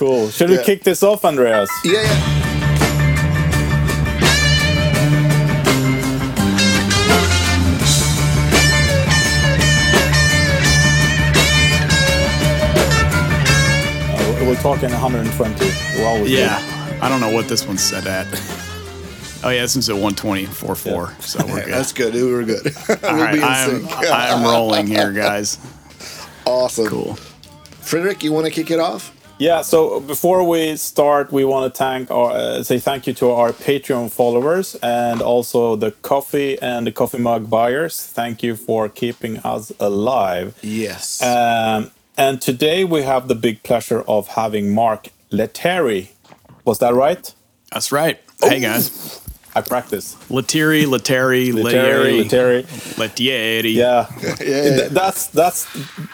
Cool. Should we Yeah. kick this off, Andreas? Yeah, yeah. Uh, we're talking 120. We're always Yeah. I don't know what this one's set at. Oh yeah, this one's at 120, 4 so we're good. That's good. We're good. we'll All right, be in I'm, sync. I'm rolling here, guys. awesome. Cool. Frederick, you want to kick it off? Yeah, so before we start, we want to thank our, uh, say thank you to our Patreon followers and also the coffee and the coffee mug buyers. Thank you for keeping us alive. Yes. Um, and today we have the big pleasure of having Mark Lettieri. Was that right? That's right. Hey guys. I practice. Lettieri, Lettieri, Leteri, Lettieri, Leteri. Lettieri. Yeah. yeah, That's that's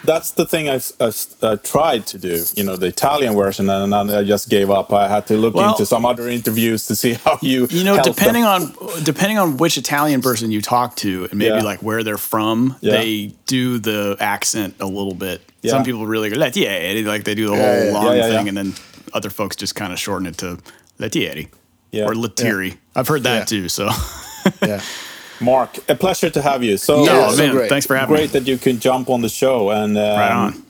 that's the thing I've, I've uh, tried to do. You know, the Italian version, and then I just gave up. I had to look Well- into some other interviews to see how you. You know, help them. depending on depending on which Italian person you talk to, and maybe Yeah. like where they're from, Yeah. they do the accent a little bit. Yeah. Some people really go Lettieri, like they do the Yeah, whole yeah, long yeah, yeah, thing, yeah. and then other folks just kind of shorten it to Lettieri Yeah. or Lettieri. I've heard that Yeah. too. So, yeah. Mark, a pleasure to have you. So Yeah, oh so man, great. thanks for having great me. that you can jump on the show and um, Right on.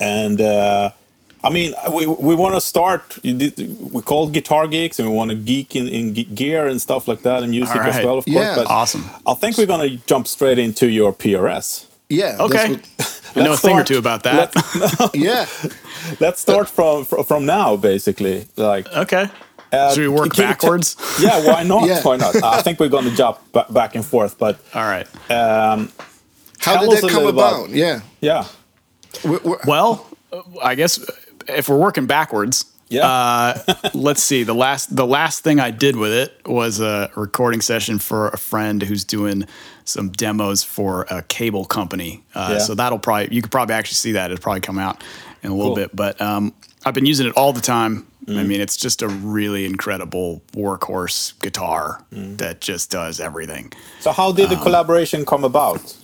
And uh, I mean, we we want to start. We call guitar geeks, and we want to geek in, in gear and stuff like that, and music All as well, of course. Yeah. But Awesome. I think we're gonna jump straight into your PRS. Yeah. Okay. that's what- I know a Let's thing or two about that. yeah. Let's start from from now, basically. Like, okay. Uh, Should we work can you te- backwards? yeah, why not? Yeah. Why not? I think we're gonna jump ba- back and forth, but All right. um, How did us that come about? about- Yeah. yeah, We're, we're, Well, uh, I guess if we're working backwards, yeah. uh, let's see. The last the last thing I did with it was a recording session for a friend who's doing some demos for a cable company. Uh, Yeah. So that'll probably you could probably actually see that. It'll probably come out in a little Cool. bit. But um, I've been using it all the time. I Mm. mean, it's just a really incredible workhorse guitar Mm. that just does everything. so how did um, the collaboration come about?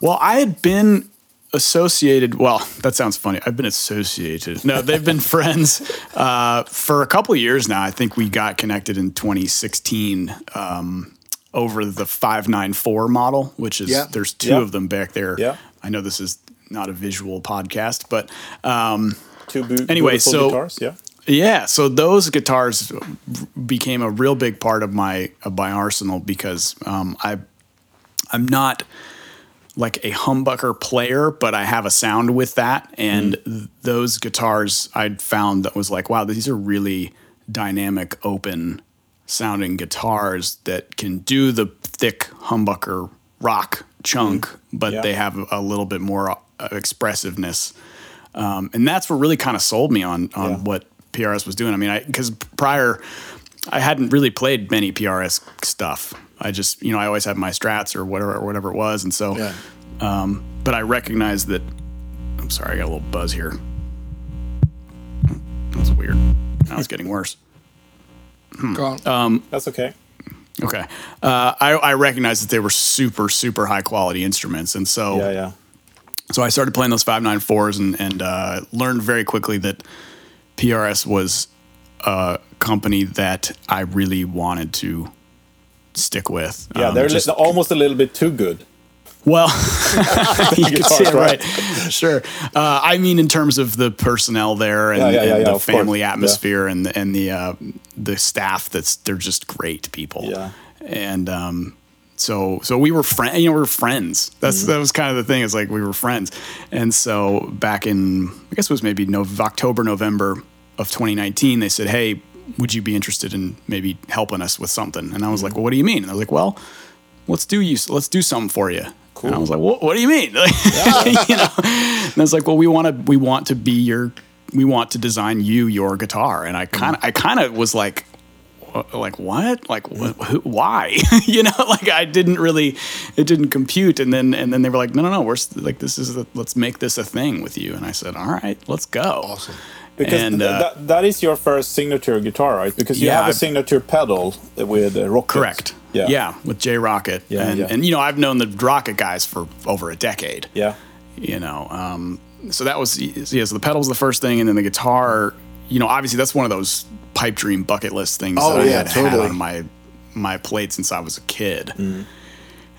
Well, I had been associated. Well, that sounds funny. I've been associated. No, they've been friends uh, for a couple of years now. I think we got connected in 2016 um, over the 594 model, which is Yeah. there's two Yeah. of them back there. Yeah. I know this is not a visual podcast, but um, Two bu- Anyway, so- guitars, yeah. Yeah, so those guitars became a real big part of my of my arsenal because um, I I'm not like a humbucker player, but I have a sound with that, and th- those guitars I'd found that was like, wow, these are really dynamic, open sounding guitars that can do the thick humbucker rock chunk, but Yeah. they have a little bit more uh, expressiveness um, and that's what really kind of sold me on on Yeah. what PRS was doing. I mean, I because prior I hadn't really played many PRS stuff. I just you know I always had my Strats or whatever or whatever it was, and so yeah. but I recognized that. I'm sorry, I got a little buzz here. That's weird. Now it's getting worse. Go on. That's okay. Okay, uh, I, I recognized that they were super super high quality instruments, and so Yeah, yeah. so I started playing those 594s and, and uh, learned very quickly that PRS was a company that I really wanted to stick with. Yeah, Um, they're just- li- almost a little bit too good. well, you guitars, see it right? Sure. Uh, I mean, in terms of the personnel there and, Yeah, yeah, yeah, and the course. family Yeah. atmosphere and the, and the uh, the staff. That's they're just great people. Yeah. And um, so so we were friends. You know, we were friends. That's Mm-hmm. that was kind of the thing. It's like we were friends. And so back in I guess it was maybe no, October November of 2019, they said, "Hey, would you be interested in maybe helping us with something?" And I was like, "Well, what do you mean?" And was like, "Well." let's do you let's do something for you. And I was like, what, what do you mean? you know, and I was like, well, we want to we want to be your we want to design you your guitar. And I kind of I kind of was like, like what? Like what, who, why? you know, like I didn't really it didn't compute. And then and then they were like, no, no, no, we're like this is a, let's make this a thing with you. And I said, all right, let's go. Awesome. Because And, uh, that, that is your first signature guitar, right? Because you Yeah, have a I've- signature pedal with uh, Rockett. Correct. Yeah. Yeah, with J Rockett. Yeah, and, yeah. and you know, I've known the Rockett guys for over a decade. Yeah. you know um, so that was yeah. So the pedal was the first thing, and then the guitar. You know, obviously that's one of those pipe dream bucket list things Oh, that I yeah, had had totally. on my my plate since I was a kid.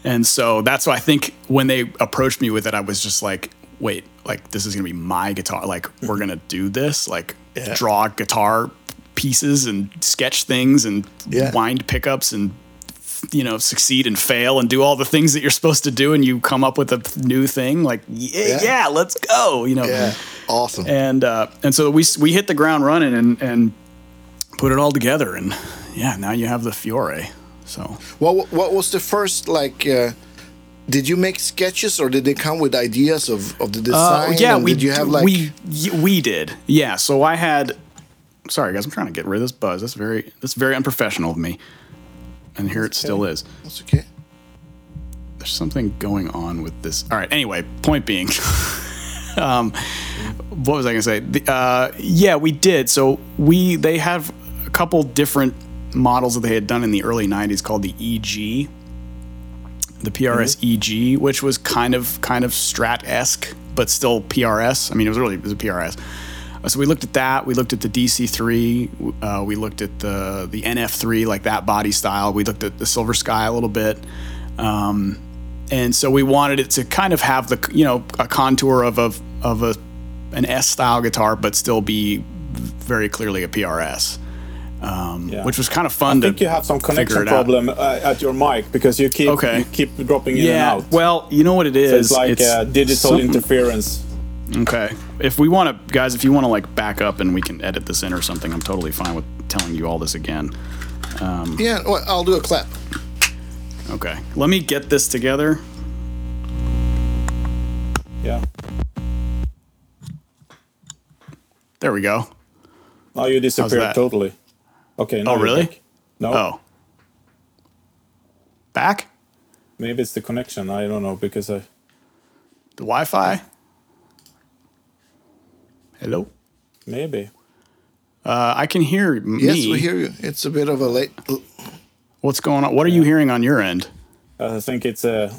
And so that's why I think when they approached me with it, I was just like, wait, like this is gonna be my guitar. Like we're gonna do this, like Yeah. draw guitar pieces and sketch things and Yeah. wind pickups and you know succeed and fail and do all the things that you're supposed to do and you come up with a new thing like yeah, Yeah. yeah let's go you know Yeah. Awesome. and uh, and so we we hit the ground running and and put it all together and yeah now you have the Fiore so What what was the first like? Uh, did you make sketches or did they come with ideas of, of the design? Uh, yeah, And we did you have like we we did. Yeah, so I had. Sorry, guys, I'm trying to get rid of this buzz. That's very that's very unprofessional of me. And here it still is. That's okay. There's something going on with this. All right. Anyway, point being, um, what was I going to say? The, uh, yeah, we did. So we they have a couple different models that they had done in the early '90s called the EG, the PRS EG, which was kind of kind of Strat esque, but still PRS. I mean, it was really it was a PRS. Uh, So we looked at that. We looked at the DC3. Uh, we looked at the the NF3, like that body style. We looked at the Silver Sky a little bit. Um, and so we wanted it to kind of have the you know a contour of a of a an S style guitar, but still be very clearly a PRS, um, Yeah. which was kind of fun I think you have some connection problem uh, at your mic because you keep Okay. you keep dropping in Yeah, and out. well, you know what it is. it's like uh, digital something- interference. Okay, if we want to, guys, if you want to like back up and we can edit this in or something, I'm totally fine with telling you all this again. Yeah, well, I'll do a clap. Okay, let me get this together. Yeah. There we go. Now you disappeared totally. Okay. now Oh, really? back. No. Oh, back Maybe it's the connection. I don't know because I. the Wi-Fi. Hello. Maybe. Uh, I can hear me. Yes, we hear you. It's a bit of a late. What's going on? What are you hearing on your end? I think it's a.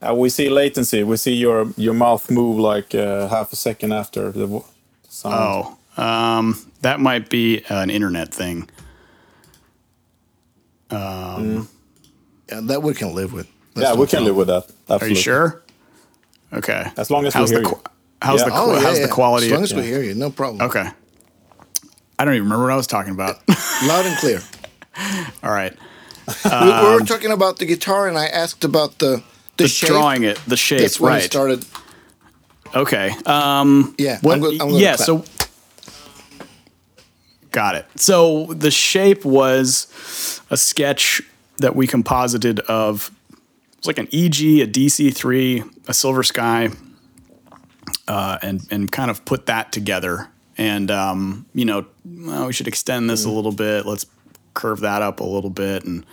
Uh, we see latency. We see your your mouth move like uh, half a second after the sound. Oh, um, that might be an internet thing. Yeah, that we can live with. That's yeah, no we can live with that. Are you sure? Okay. As long as how's we hear qu- you. how's Yeah. the Oh, qu- yeah, how's yeah. the quality? As long as we yeah. hear you, no problem. okay. I don't even remember what I was talking about. Loud and clear. All right. we, we were talking about the guitar, and I asked about the the, The shape. drawing it, the shape, That's when right? it started. Okay. Um, Yeah, what, I'm go- I'm yeah. clap. So, got it. So the shape was a sketch that we composited of. It's like an EG, a DC3, a Silver Sky, uh, and and kind of put that together. And um, you know, well, we should extend this a little bit. Let's curve that up a little bit and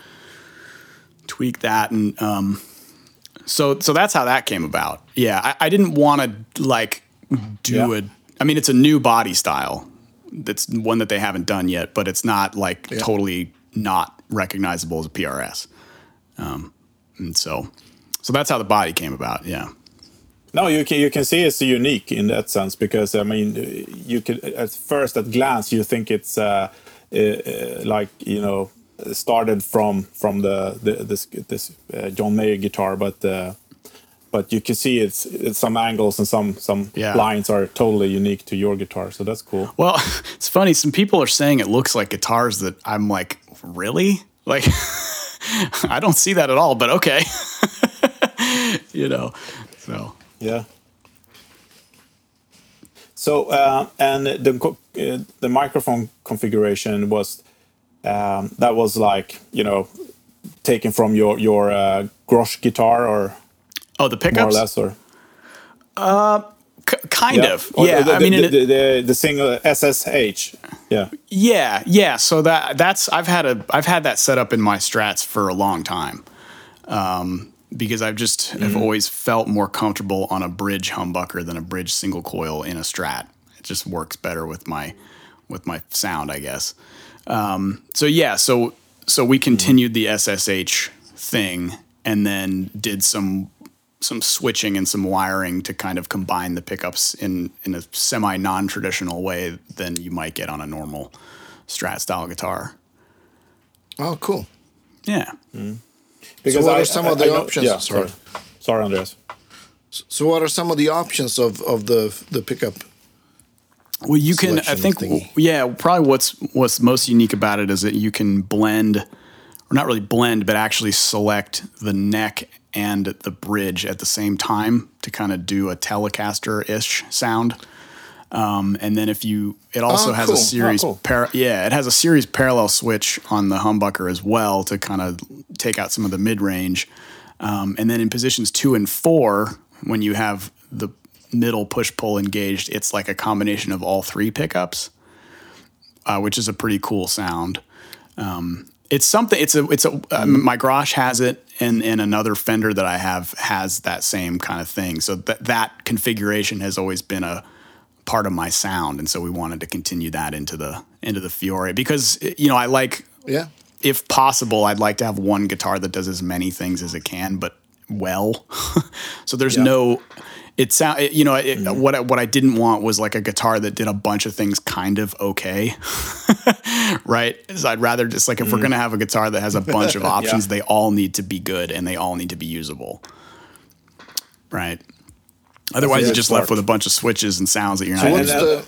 tweak that and um, so so that's how that came about. Yeah, I, I didn't want to like do Yeah. it. I mean, it's a new body style. That's one that they haven't done yet, but it's not like totally not recognizable as a PRS. Um, and so, so that's how the body came about. Yeah. No, you can you can see it's unique in that sense because I mean you could at first at glance you think it's uh, uh, uh, like you know started from from the, the this this uh, John Mayer guitar, but uh, but you can see it's, it's some angles and some some Yeah. lines are totally unique to your guitar, so that's cool. Well, it's funny. Some people are saying it looks like guitars that I'm like, really? Like, I don't see that at all, but okay. you know, so. Yeah. So uh, and the uh, the microphone configuration was um, that was like you know taken from your your uh, Grosh guitar or Oh, the pickups, more or less or K- kind of. Or Yeah. the, I mean, the, it- the, the, the single SSH yeah Yeah, yeah. So that that's I've had a I've had that set up in my strats for a long time, um, because I've just have always felt more comfortable on a bridge humbucker than a bridge single coil in a strat. It just works better with my with my sound, I guess. Um, so yeah, so so we continued the SSH thing and then did some some switching and some wiring to kind of combine the pickups in in a semi non traditional way than you might get on a normal Strat style guitar. Oh, cool. Yeah. Mm-hmm. So what are some of the know- options? Yeah, Sorry. sorry. Sorry, Andreas. So what are some of the options of of the the pickup? Well, you can. I think. thingy. Yeah, probably what's what's most unique about it is that you can blend, or not really blend, but actually select the neck and the bridge at the same time to kind of do a Telecaster ish sound. Um, and then if you, it also Oh, has cool. a Oh, series. cool. par- yeah, it has a series parallel switch on the humbucker as well to kind of take out some of the mid range. Um, and then in positions two and four, when you have the middle push pull engaged, it's like a combination of all three pickups, uh, which is a pretty cool sound. Um, it's something. It's a. It's a. Uh, my Grosh has it, and and another Fender that I have has that same kind of thing. So that that configuration has always been a part of my sound, and so we wanted to continue that into the into the Fiore because you know I like Yeah. if possible, I'd like to have one guitar that does as many things as it can, but well. so there's no. It sound you know it, mm-hmm. what I, what I didn't want was like a guitar that did a bunch of things kind of okay, right? So I'd rather just like if we're mm-hmm. gonna have a guitar that has a bunch of options, they all need to be good and they all need to be usable, right? Otherwise, you're just smart. left with a bunch of switches and sounds that you're So not. what's the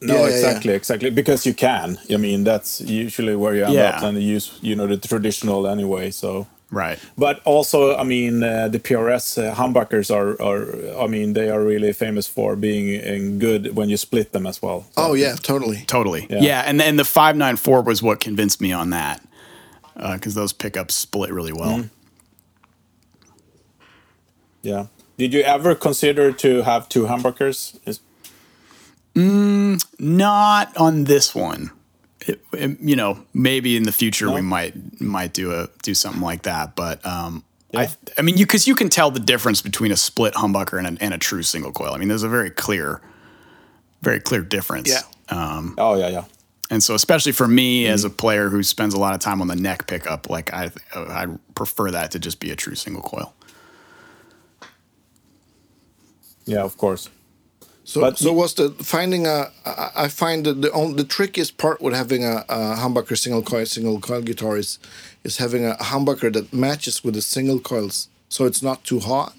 No, Yeah, yeah, exactly, exactly. Because you can. I mean, that's usually where you end Yeah. up, and you use you know the traditional anyway. So, right. but also, I mean, uh, the PRS uh, humbuckers are are. I mean, they are really famous for being uh, good when you split them as well. So- Oh yeah, totally. Totally. Yeah. Yeah. and and the 594 was what convinced me on that. Because those pickups split really well. yeah. Did you ever consider to have two humbuckers? Is- Not on this one. It, it- you know, maybe in the future we might might do a do something like that. But um, Yeah. I I mean, you because you can tell the difference between a split humbucker and a, and a true single coil. I mean, there's a very clear, very clear difference. Yeah. Um, oh yeah, yeah. And so, especially for me as Mm. a player who spends a lot of time on the neck pickup, like I, I prefer that to just be a true single coil. Yeah, of course. So But so what's the finding a? I I find that the the trickiest part with having a, a humbucker single coil single coil guitar is is having a humbucker that matches with the single coils, so it's not too hot.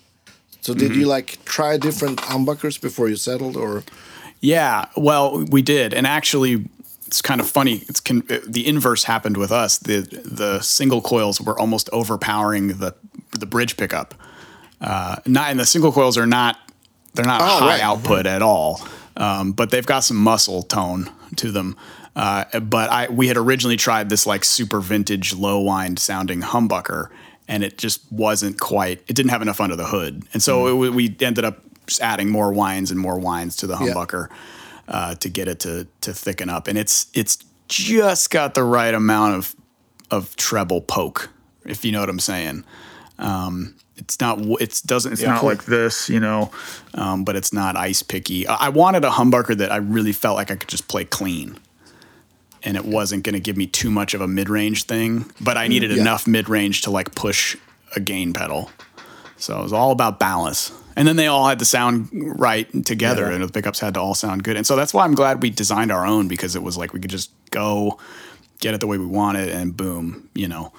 So did Mm-hmm. you like try different humbuckers before you settled, or Yeah, well, we did, and actually, it's kind of funny. It's con- the inverse happened with us. the The single coils were almost overpowering the the bridge pickup. Uh, not and the single coils are not they're not Oh, high right. output at all, um, but they've got some muscle tone to them. Uh, but I we had originally tried this like super vintage low wind sounding humbucker, and it just wasn't quite. It didn't have enough under the hood, and so it, we ended up adding more winds and more winds to the Yeah. humbucker uh, to get it to to thicken up, and it's it's just got the right amount of of treble poke, if you know what I'm saying. Um, it's not. It doesn't. It's not like this, you know. Um, but it's not ice picky. I, wanted a humbucker that I really felt like I could just play clean, and it wasn't going to give me too much of a mid range thing. But I needed yeah. enough mid range to like push a gain pedal. So it was all about balance. And then they all had to sound right together, Yeah. and the pickups had to all sound good. And so that's why I'm glad we designed our own because it was like we could just go, get it the way we want it, and boom, you know.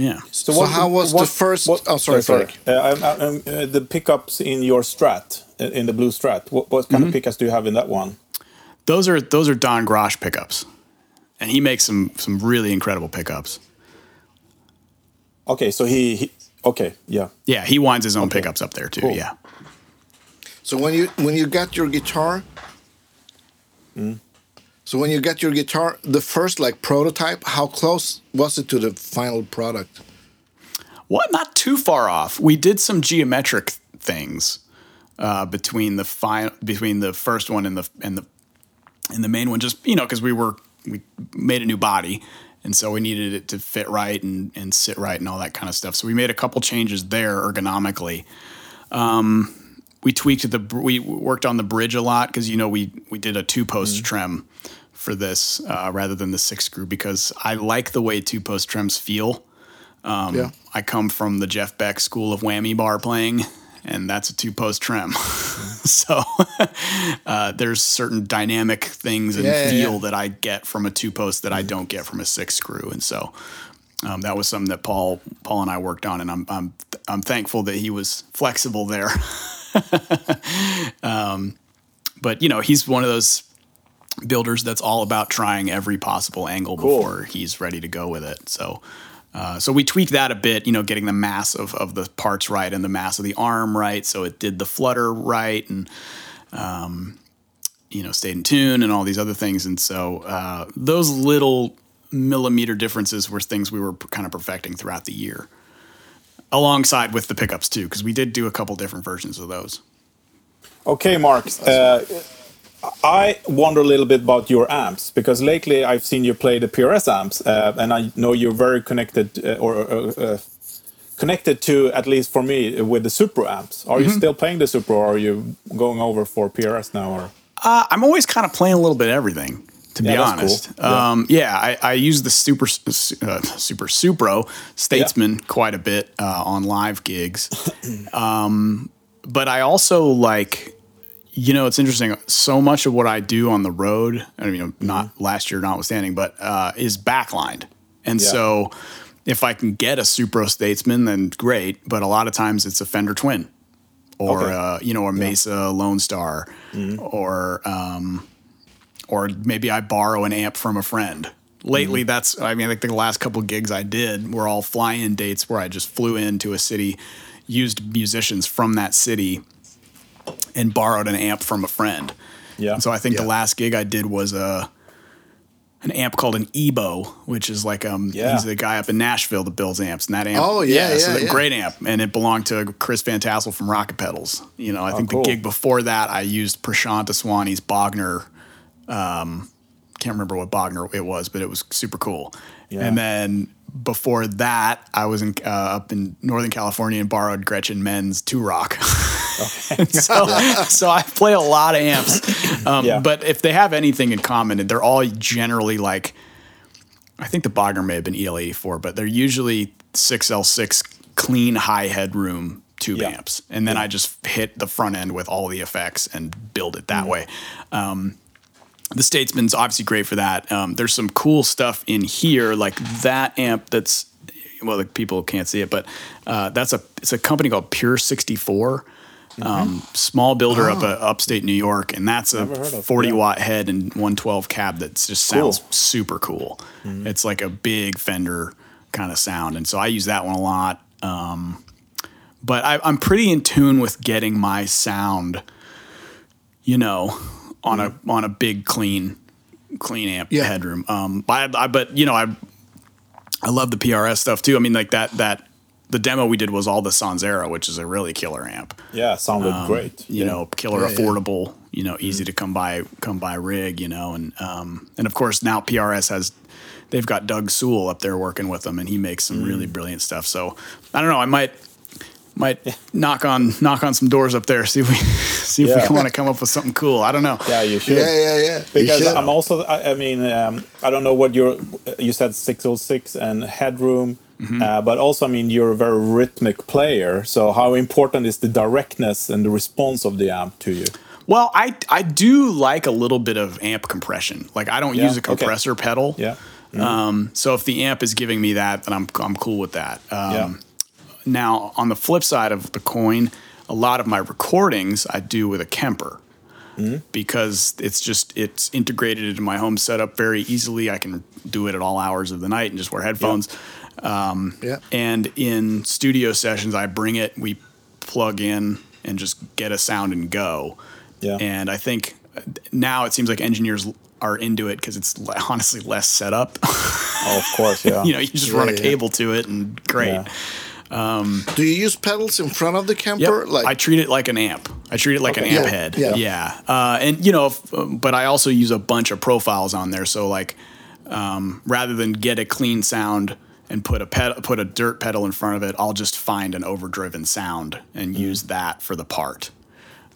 Yeah. So what how was the first- oh, sorry, Fredrik. Uh, um, um, uh, the pickups in your Strat, uh, in the blue Strat. What, what Mm-hmm. kind of pickups do you have in that one? Those are those are Don Grosh pickups, and he makes some some really incredible pickups. Okay, so he, he okay, yeah. Yeah, he winds his own pickups up there too. Cool. Yeah. so when you when you got your guitar? So when you got your guitar, the first like prototype, how close was it to the final product? Well, Not too far off. We did some geometric things uh, between the final between the first one and the and the and the main one. Just you know, because we were we made a new body, and so we needed it to fit right and and sit right and all that kind of stuff. So we made a couple changes there ergonomically. Um, we tweaked the we worked on the bridge a lot because you know we we did a two post trem for this uh, rather than the six screw because I like the way two post trems feel Um, Yeah. I come from the Jeff Beck School of Whammy bar playing, and that's a two post trem. so uh, there's certain dynamic things and Yeah, yeah, feel yeah. that I get from a two post that I don't get from a six screw, and so um, that was something that Paul Paul and I worked on, and I'm I'm I'm thankful that he was flexible there. um, but you know, he's one of those builders that's all about trying every possible angle Cool. before he's ready to go with it. So. Uh, so we tweaked that a bit, you know, getting the mass of, of the parts right and the mass of the arm right, so it did the flutter right, and um, you know, stayed in tune and all these other things. And so uh, those little millimeter differences were things we were kind of perfecting throughout the year, alongside with the pickups too, because we did do a couple different versions of those. Okay, Mark. Uh, I wonder a little bit about your amps because lately I've seen you play the PRS amps, uh, and I know you're very connected uh, or uh, uh, connected to at least for me with the Supro amps. Are Mm-hmm. you still playing the Supro, or are you going over for PRS now? Or Uh, I'm always kind of playing a little bit everything, to Yeah, be honest. cool. Yeah. Um, yeah, I, I use the super uh, super Supro Statesman quite a bit uh, on live gigs, um, but I also like. You know, it's interesting. So much of what I do on the road, I mean, not Mm-hmm. last year notwithstanding, but uh, is backlined. And Yeah. so if I can get a Supro Statesman, then great. But a lot of times it's a Fender Twin or, Okay. Mm-hmm. uh, you know, a Mesa Lone Star or, um, or maybe I borrow an amp from a friend. Lately, Mm-hmm. that's, I mean, I think the last couple gigs I did were all fly in dates where I just flew into a city, used musicians from that city, and borrowed an amp from a friend. yeah, And so I think the last gig I did was a an amp called an Ebo, which is like um Yeah. he's the guy up in Nashville that builds amps, and that amp Oh, yeah, so yeah, the yeah. great amp, and it belonged to Chris Van Tassel from Rockett Pedals. You know, I think Oh, cool. the gig before that I used Prashant Aswani's Bogner. Um, can't remember what Bogner it was, but it was super cool. Yeah. And then before that, I was in uh, up in Northern California and borrowed Gretchen Menn's Two Rock. so, so I play a lot of amps. Um, Yeah. But if they have anything in common, they're all generally like, I think the Bogner may have been EL84, but they're usually 6L6 clean high headroom tube Yeah. amps. And then I just hit the front end with all the effects and build it that way. Um, the Statesman's obviously great for that. Um, there's some cool stuff in here, like that amp that's well, the people can't see it, but uh, that's a it's a company called Pure 64. Um, small builder up uh, upstate New York, and that's a Ah. Never heard of, 40 yeah. watt head and 112 cab that just Cool. sounds super cool. Mm-hmm. It's like a big Fender kind of sound, and so I use that one a lot. Um, but I, I'm pretty in tune with getting my sound, you know, on a on a big clean clean amp Yeah. headroom. Um, but I, I, but you know, I I love the PRS stuff too. I mean, like that that the demo we did was all the Sonzera, which is a really killer amp. yeah, sounded great. You know, killer Yeah, yeah. affordable. You know, easy to come by come by rig. You know, and um, and of course now PRS has. They've got Doug Sewell up there working with them, and he makes some really brilliant stuff. So I don't know. I might might knock on knock on some doors up there. See if we see if Yeah. we want to come up with something cool. I don't know. yeah, you should. Yeah, yeah, yeah. Because. I'm also, I, I mean, um, I don't know what your, you said 6L6 and headroom, Mm-hmm. uh, but also, I mean, you're a very rhythmic player. So, how important is the directness and the response of the amp to you? Well, I I do like a little bit of amp compression. Like I don't Yeah, use a okay. compressor pedal. Yeah. Um, so if the amp is giving me that, then I'm I'm cool with that. Um, Yeah. Now on the flip side of the coin, a lot of my recordings I do with a Kemper. Mm-hmm. Because it's just it's integrated into my home setup very easily. I can do it at all hours of the night and just wear headphones. Um, yeah. And in studio sessions, I bring it, we plug in and just get a sound and go. Yeah. And I think now it seems like engineers are into it because it's honestly less setup. Oh, of course, yeah. you know, you just run a Yeah, yeah. cable to it and great. Yeah. Do you use pedals in front of the Yep. Kemper? Like I treat it like an amp. I treat it like Okay. an amp Yeah, head. yeah. Yeah. Uh, and you know, if, um, but I also use a bunch of profiles on there. So like, um, rather than get a clean sound and put a ped- put a dirt pedal in front of it, I'll just find an overdriven sound and Mm. use that for the part.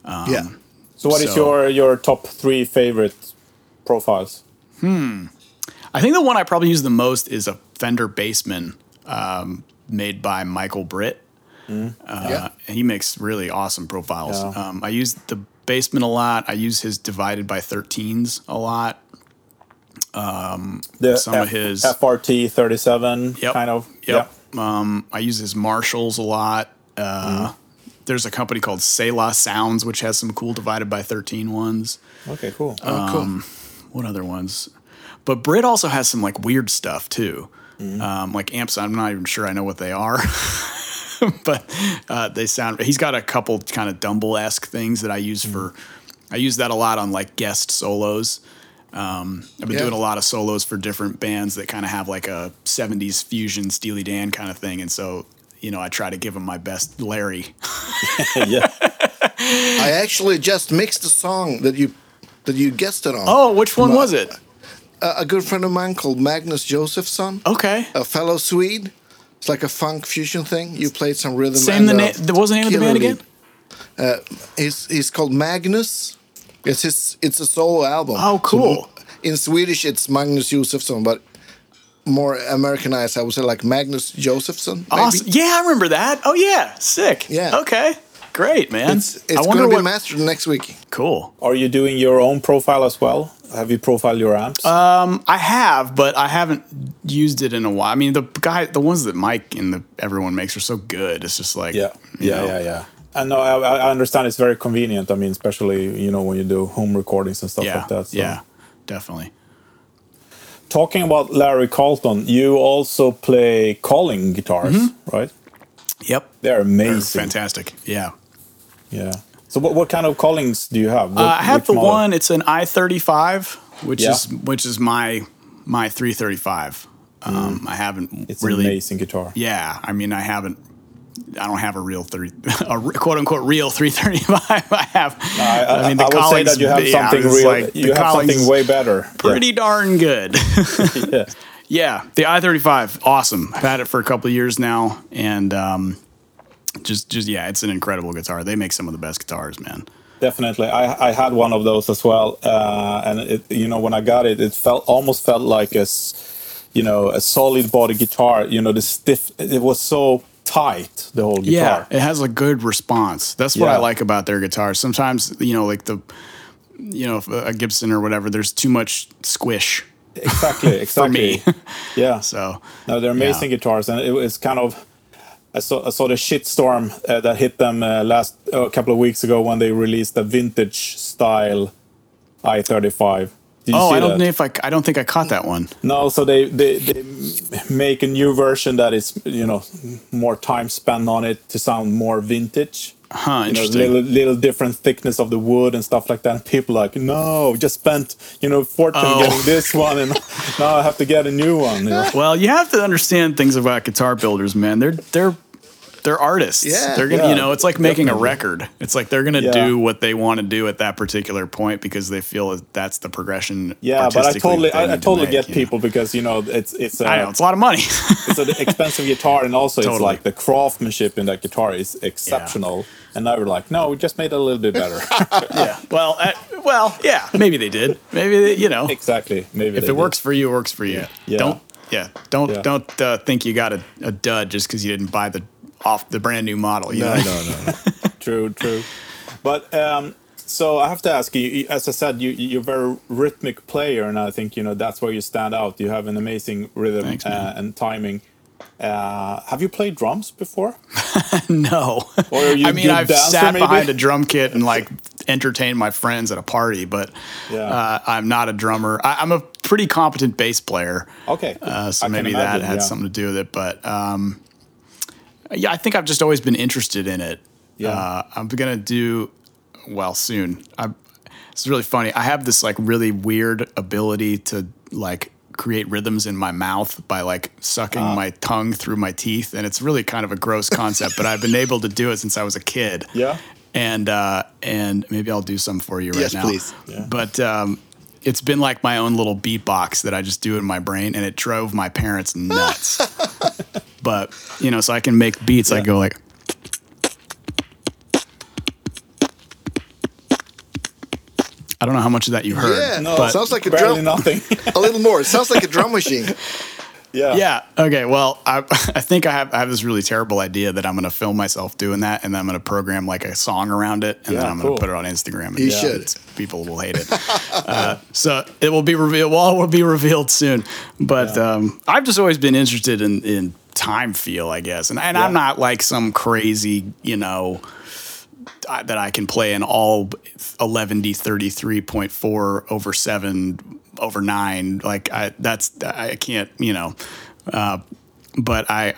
yeah. So, what is So- your your top three favorite profiles? Hmm. I think the one I probably use the most is a Fender Bassman um, made by Michael Britt. Uh, Yeah. and he makes really awesome profiles. Yeah. Um, I use the Bassman a lot. I use his divided by 13s a lot. The Some of his- FTR 37 Yep. kind of. Yep. Um, I use his Marshalls a lot. Uh, There's a company called Selah Sounds, which has some cool divided by 13 ones. Okay, cool. Oh, cool. What other ones? But Britt also has some like weird stuff too. Um, like amps, I'm not even sure I know what they are. but uh, they sound. He's got a couple kind of Dumble esque things that I use for. I use that a lot on like guest solos. Um, I've been Yeah. doing a lot of solos for different bands that kind of have like a '70s fusion Steely Dan kind of thing, and so you know I try to give them my best Larry. yeah. I actually just mixed a song that you that you guessed it on. Oh, which one was it? A, a good friend of mine called Magnus Josephson, Okay, a fellow Swede. It's like a funk fusion thing. You played some rhythm. same. and, The uh, name. What was the name of the band again? lead. He's he's called Magnus. It's his it's a solo album. Oh, cool. in Swedish, it's Magnus Josefsson, but more Americanized, I would say like Magnus Josephson. Maybe. Awesome. Yeah, I remember that. Oh yeah, sick. Yeah. Okay. Great, man. It's I it's wonder gonna be what. mastered next week. cool. Are you doing your own profile as well? Have you profiled your amps? I have, but I haven't used it in a while. I mean, the guy, the ones that Mike and the everyone makes are so good. It's just like yeah. Yeah, know. yeah, yeah. I know. I, I understand it's very convenient. I mean, especially you know when you do home recordings and stuff yeah, like that. so. yeah, definitely. Talking about Larry Carlton, you also play Collings guitars, Mm-hmm. right? Yep, They're They're amazing. fantastic. Yeah, Yeah. So what, what kind of Collings do you have? What, uh, I have the model? one. It's an i thirty five, which Yeah. is which is my my three thirty five. Um, I haven't Mm. It's really. an amazing guitar. Yeah, I mean, I haven't. I don't have a real three, a quote unquote real three thirty five. I have. I, I, mean, the I would say that you have something it's real. like you have something way better. pretty darn good. Yeah. yeah, the i thirty five, awesome. I've had it for a couple of years now, and um, just just yeah, it's an incredible guitar. They make some of the best guitars, man. Definitely, I I had one of those as well, uh, and it you know when I got it, it felt almost felt like a, you know, a solid body guitar. You know, the stiff. It was so tight, the whole guitar. Yeah, it has a good response. That's what Yeah. I like about their guitars. Sometimes, you know, like the, you know, a Gibson or whatever, there's too much squish. Exactly, exactly. me. yeah. So No, they're amazing Yeah. guitars, and it was kind of. I saw, I saw the shitstorm uh, that hit them uh, last a couple of weeks ago when they released the vintage style i35. Did you oh, I don't that? know if I, I don't think I caught that one. No, so they, they they make a new version that is you know more time spent on it to sound more vintage. Huh, You know, little little different thickness of the wood and stuff like that. And people like, no, just spent you know fortune Oh. getting this one, and now I have to get a new one. you know? Well, you have to understand things about guitar builders, man. They're they're they're artists. Yeah. they're gonna, Yeah, you know, it's like making a record. It's like they're gonna Yeah. do what they want to do at that particular point because they feel that that's the progression. Yeah, but I totally I, I need to totally make, get you know. people because you know it's it's a, I know it's a lot of money. it's an expensive guitar, and also it's like the craftsmanship in that guitar is exceptional. And now we're like, no, we just made it a little bit better. yeah. Well, uh, well, yeah. Maybe they did. Maybe they, you know, exactly. Maybe if they it did. works for you, it works for you. Yeah. Don't. Yeah. Don't Yeah. don't uh, think you got a, a dud just because you didn't buy the off the brand new model. You No, know? no, no. True, true. But um, so I have to ask you, as I said, you you're a very rhythmic player, and I think you know that's where you stand out. You have an amazing rhythm Thanks, uh, and timing. Uh, have you played drums before? No. Or are you I mean, I've sat maybe? behind a drum kit and like entertained my friends at a party, but Yeah. uh, I'm not a drummer. I, I'm a pretty competent bass player. Okay, Uh, so I maybe that had yeah. something to do with it. But um, yeah, I think I've just always been interested in it. Yeah. Uh, I'm gonna do well soon. I, it's really funny. I have this like really weird ability to like create rhythms in my mouth by like sucking Ah. my tongue through my teeth, and it's really kind of a gross concept. but I've been able to do it since I was a kid. Yeah. And uh, and maybe I'll do some for you right Yes, now. please. Yeah. But um, it's been like my own little beatbox that I just do in my brain, and it drove my parents nuts. but you know, so I can make beats. I go like. I don't know how much of that you heard. Yeah. No, but sounds like a barely drum. nothing. A little more. It sounds like a drum machine. Yeah. Yeah. Okay. Well, I, I think I have I have this really terrible idea that I'm going to film myself doing that, and then I'm going to program like a song around it, and Yeah, then I'm cool. going to put it on Instagram. And You yeah, should. People will hate it. uh, so it will be revealed. Well, it will be revealed soon. But um, I've just always been interested in in time feel, I guess, and and I'm not like some crazy, you know. I- That I can play in all 11D 33.4 over 7 over 9 like I that's I can't you know uh, but I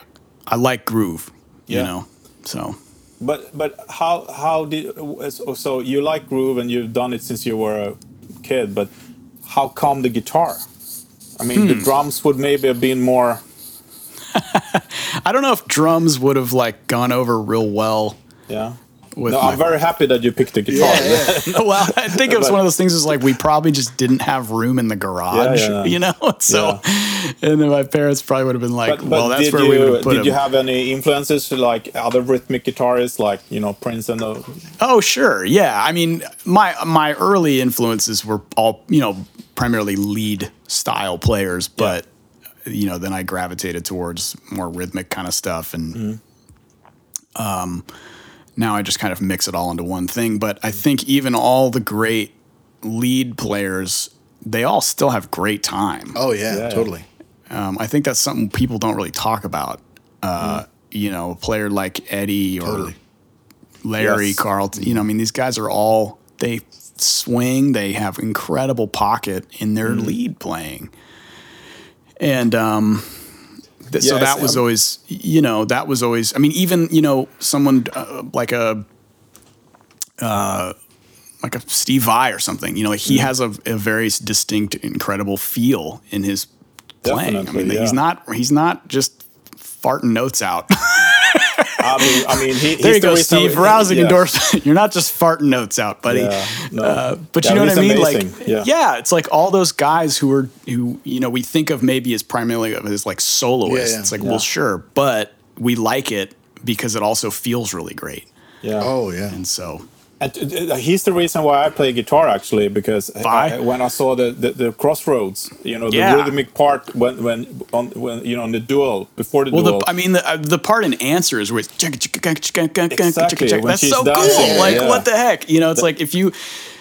I like groove, you Yeah. know. So But but how how did so- so you like groove and you've done it since you were a kid, but how come the guitar? I mean, Hmm. the drums would maybe have been more. I don't know if drums would have like gone over real well. Yeah. With no, my- I'm very happy that you picked the guitar. Yeah, yeah. well, I think it was one of those things. Is like we probably just didn't have room in the garage, Yeah, you know. So, and then my parents probably would have been like, But, but "Well, that's where you we would have put did him." you have any influences like other rhythmic guitarists like you know Prince and the Oh, sure. Yeah. I mean, my my early influences were all, you know, primarily lead style players, but you know, then I gravitated towards more rhythmic kind of stuff and um now I just kind of mix it all into one thing, but I think even all the great lead players, they all still have great time. Oh yeah, Yeah. totally. Um, I think that's something people don't really talk about. Uh, You know, a player like Eddie or Totally. Larry Yes. Carlton. You know, I mean, these guys are all they swing. They have incredible pocket in their lead playing, and um, th- so that was um, always, you know, that was always. I mean, even you know, someone uh, like a. Uh, like a Steve Vai or something, you know, he has a, a very distinct, incredible feel in his playing. I Definitely, mean, he's not he's not just farting notes out. I mean, I mean, he, there he's you go, reason- Steve. Rousing yeah. endorsement. You're not just farting notes out, buddy. Yeah, no. Uh, but Yeah, you know what I mean? amazing, Like, yeah. yeah. it's like all those guys who are who you know we think of maybe as primarily as like soloists. Yeah, yeah. It's like, Yeah. well, sure, but we like it because it also feels really great, Yeah. Oh yeah. and so And he's the reason why I play guitar actually because I, when I saw the, the, the crossroads, you know, the Yeah. rhythmic part when when on when you know on the duel before the Well, duel. the, I mean, the, uh, the part in answers where it's Exactly, that's so cool. dancing, Like, yeah. what the heck? You know, it's like if you,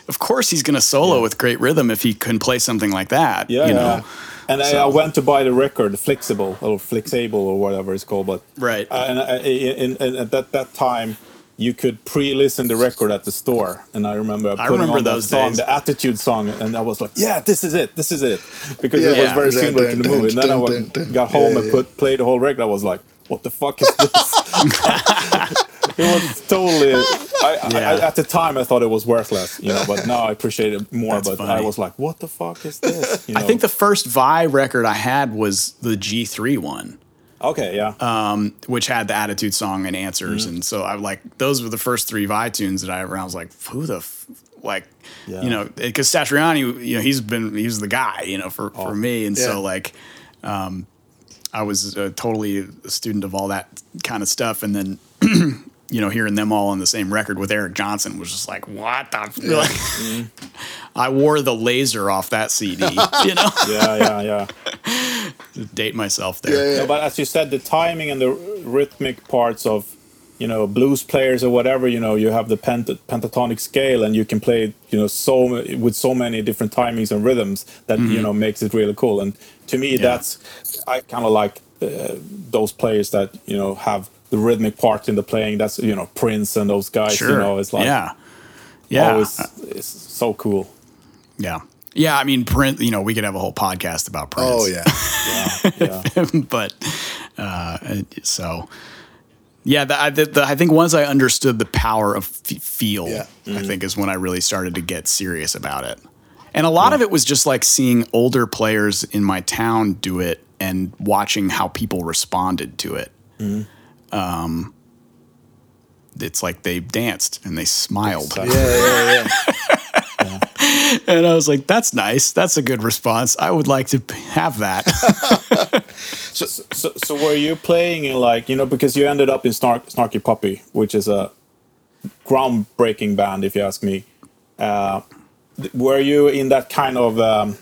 of course, he's going to solo with great rhythm if he can play something like that. yeah, you yeah. know, And I, I went to buy the record, Flexible or Flexable or whatever it's called, but Right. Uh, and I, in, in, at that that time. You could pre-listen the record at the store, and I remember I remember on those that song, days. the Attitude song, and I was like, "Yeah, this is it, this is it," because it Yeah. was very Dun, similar to dun, the movie. And then I went, dun, dun. got home Yeah, and yeah. put played the whole record. I was like, "What the fuck is this?" it was totally. I, I, Yeah. at the time, I thought it was worthless, you know, but now I appreciate it more. That's but I was like, "What the fuck is this?" You I think the first Vai record I had was the G3 one. Okay, yeah, um, which had the attitude song and answers, Mm-hmm. and so I like those were the first three Vai tunes that I ever. I was like, who the f-? like, Yeah. you know, because Satriani, you know, he's been he's the guy, you know, for Oh. for me, and Yeah. so like, um, I was uh, totally a student of all that kind of stuff, and then. You know, hearing them all on the same record with Eric Johnson was just like, what the? f-? Like, Mm-hmm. I wore the laser off that CD. You know, yeah, yeah, yeah. date myself there. Yeah, yeah. No, but as you said, the timing and the rhythmic parts of, you know, blues players or whatever, you know, you have the pent- pentatonic scale and you can play, you know, so with so many different timings and rhythms that you know makes it really cool. And to me, that's I kind of like uh, those players that you know have the rhythmic part in the playing. That's you know Prince and those guys. Sure. You know, it's like yeah, yeah. always it's so cool. Yeah. Yeah, I mean, Prince. You know, we could have a whole podcast about Prince. Oh yeah. Yeah, yeah. but uh, so yeah, the, I, the, the, I think once I understood the power of f- feel, Yeah. I think is when I really started to get serious about it. And a lot of it was just like seeing older players in my town do it and watching how people responded to it. Um, it's like they danced and they smiled. Exactly. Yeah, yeah, yeah. And I was like, that's nice. That's a good response. I would like to have that. So, so, so were you playing in like you know because you ended up in Snark, Snarky Puppy, which is a groundbreaking band, if you ask me. Uh, were you in that kind of um,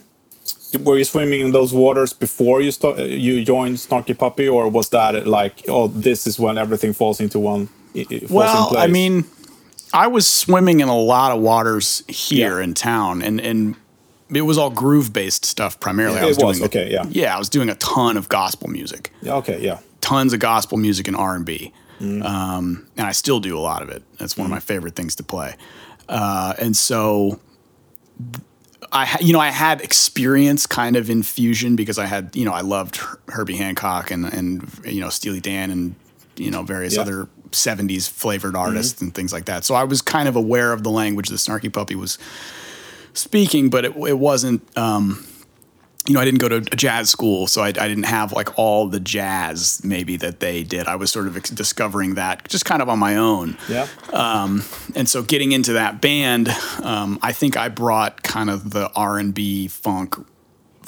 were you swimming in those waters before you start you joined Snarky Puppy, or was that like oh this is when everything falls into one? falls in Well, I mean, I was swimming in a lot of waters here Yeah. in town, and and it was all groove based stuff primarily. I It was, was, doing okay, yeah. yeah. I was doing a ton of gospel music, Yeah, okay, yeah, tons of gospel music and R and B, Mm. um, and I still do a lot of it. That's one of my favorite things to play, uh, and so. I, ha- you know, I had experience kind of in fusion because I had, you know, I loved Her- Herbie Hancock and and you know Steely Dan and you know various Yeah. other '70s flavored artists and things like that. So I was kind of aware of the language the Snarky Puppy was speaking, but it, it wasn't. Um, you know, I didn't go to a jazz school, so I, I didn't have like all the jazz maybe that they did. I was sort of ex- discovering that just kind of on my own yeah, and so getting into that band, um, I think I brought kind of the R and B funk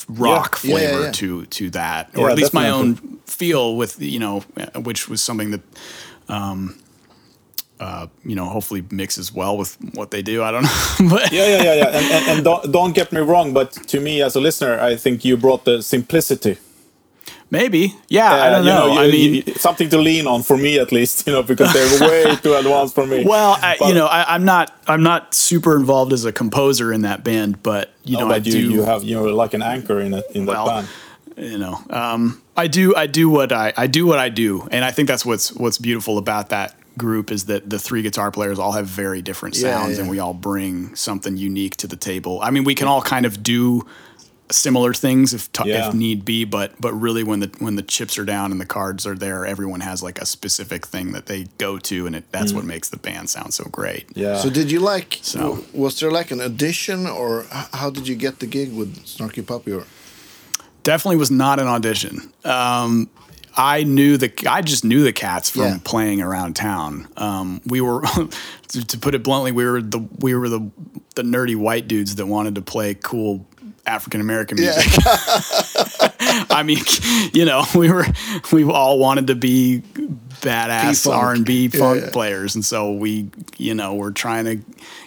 rock Yeah, yeah, flavor yeah. to to that, or Yeah, at least my own feel with you know, which was something that. Um, uh, you know, hopefully mixes well with what they do. I don't know, but yeah, yeah, yeah, yeah. And, and, and don't don't get me wrong, but to me as a listener, I think you brought the simplicity. maybe, yeah. I Uh, don't you know. you- I mean, you- something to lean on for me at least, you know, because they're way too advanced for me. well, I, But- you know, I, I'm not, I'm not super involved as a composer in that band, but you know, No, I you, do. you have you know like an anchor in it in that band. you know um, i do i do what i i do what i do and i think that's what's what's beautiful about that group is that the three guitar players all have very different sounds yeah. and we all bring something unique to the table i mean we can all kind of do similar things if t- Yeah. if need be but but really when the when the chips are down and the cards are there everyone has like a specific thing that they go to and it, that's Mm. what makes the band sound so great Yeah. So did you like? So- w- was there like an audition, or how did you get the gig with Snarky Puppy? Or definitely was not an audition. Um, I knew the I just knew the cats from Yeah. playing around town. Um, we were, to, to put it bluntly, we were the we were the the nerdy white dudes that wanted to play cool African American music. I mean, you know, we were we all wanted to be badass. R and B Yeah, funk yeah. players, and so we, you know, we're trying to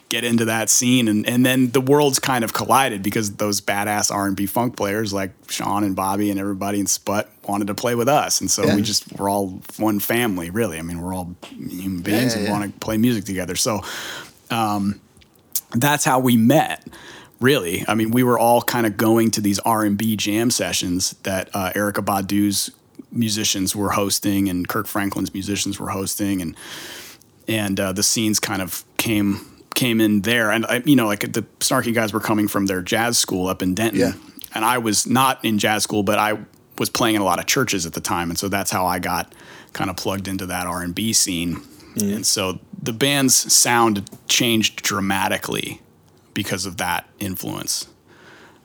get into that scene, and and then the worlds kind of collided because those badass R and B funk players like Sean and Bobby and everybody in Sput wanted to play with us, and so Yeah. we just we're all one family, really. I mean, we're all human beings yeah, and yeah. want to play music together. So um, that's how we met really i mean we were all kind of going to these r&b jam sessions that uh, erykah badu's musicians were hosting and kirk franklin's musicians were hosting and and uh, the scenes kind of came came in there. And I, you know like the snarky guys were coming from their jazz school up in denton. Yeah. and i was not in jazz school but i was playing in a lot of churches at the time. And so that's how i got kind of plugged into that r&b scene. And so the band's sound changed dramatically because of that influence.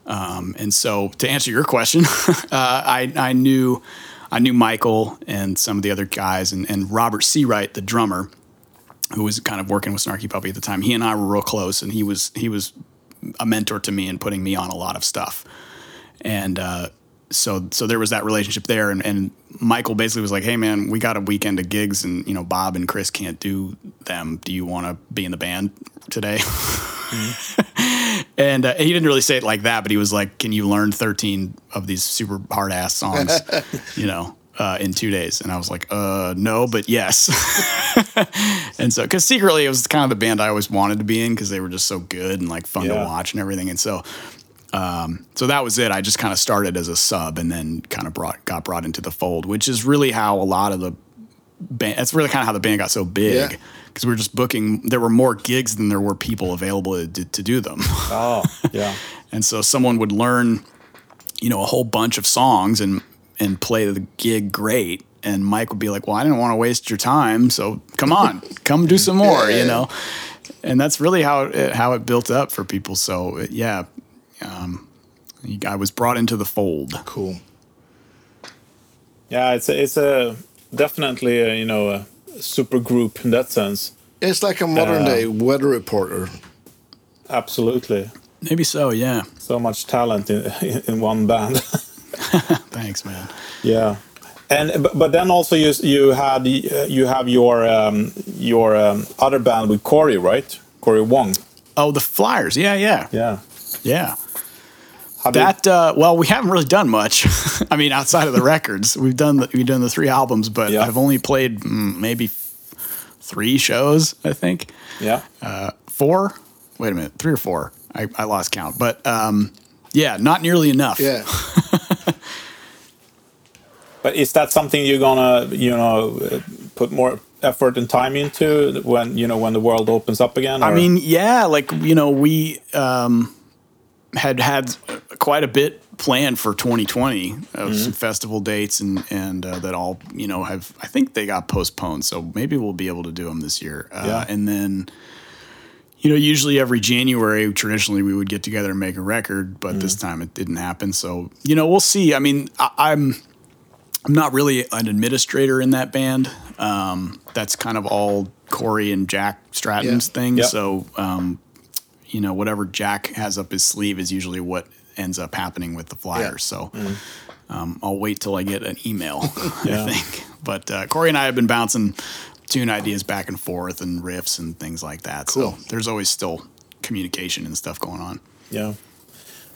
Um, and so to answer your question uh, I, I knew i knew michael and some of the other guys and, and robert searight the drummer who was kind of working with Snarky Puppy at the time. He and I were real close, and he was he was a mentor to me and putting me on a lot of stuff. And uh, so so there was that relationship there. And, and Michael basically was like, "Hey man, we got a weekend of gigs, and you know Bob and Chris can't do them. Do you want to be in the band today?" and uh, he didn't really say it like that, but he was like, "Can you learn 13 of these super hard ass songs?" you know. Uh, in two days, and I was like, "Uh, no, but yes." and so, because secretly it was kind of the band I always wanted to be in because they were just so good and like fun to watch and everything. And so, um, so that was it. I just kind of started as a sub and then kind of brought got brought into the fold, which is really how a lot of the band. That's really kind of how the band got so big Yeah. because we were just booking. There were more gigs than there were people available to, to do them. Oh, yeah. And so someone would learn, you know, a whole bunch of songs and and play the gig great. And Mike would be like, "Well, I didn't want to waste your time, so come on, come do some more," Yeah, you know. And that's really how it, how it built up for people. So it- yeah, um, I was brought into the fold. cool. Yeah, it's a, it's a definitely a, you know a super group in that sense. It's like a modern Uh, day weather reporter. Absolutely, Maybe so. Yeah. so much talent in in one band. Thanks, man. yeah, and but, but then also you you had uh, you have your um, your um, other band with Corey, right? Corey Wong. Oh, the Flyers. Yeah, yeah, Yeah. yeah. How do you- That uh, well, we haven't really done much. I mean, outside of the records, we've done the, we've done the three albums, but Yeah. I've only played mm, maybe three shows. I think yeah. Uh, four. Wait a minute, three or four. I, I lost count, but um, yeah, not nearly enough. Yeah. But is that something you're gonna, you know, put more effort and time into when you know when the world opens up again? I mean, yeah, like you know, we um, had had quite a bit planned for 2020 of Mm-hmm. some festival dates and and uh, that all you know have I think they got postponed, so maybe we'll be able to do them this year. Uh, Yeah. And then, you know, usually every January, traditionally we would get together and make a record, but this Mm-hmm. time it didn't happen. So you know, we'll see. I mean, I, I'm. I'm not really an administrator in that band. Um, that's kind of all Corey and Jack Stratton's Yeah. thing. Yeah. So, um, you know, whatever Jack has up his sleeve is usually what ends up happening with the flyers. So, um, I'll wait till I get an email. Yeah. I think. But uh, Corey and I have been bouncing tune ideas back and forth and riffs and things like that. Cool. So there's always still communication and stuff going on. Yeah.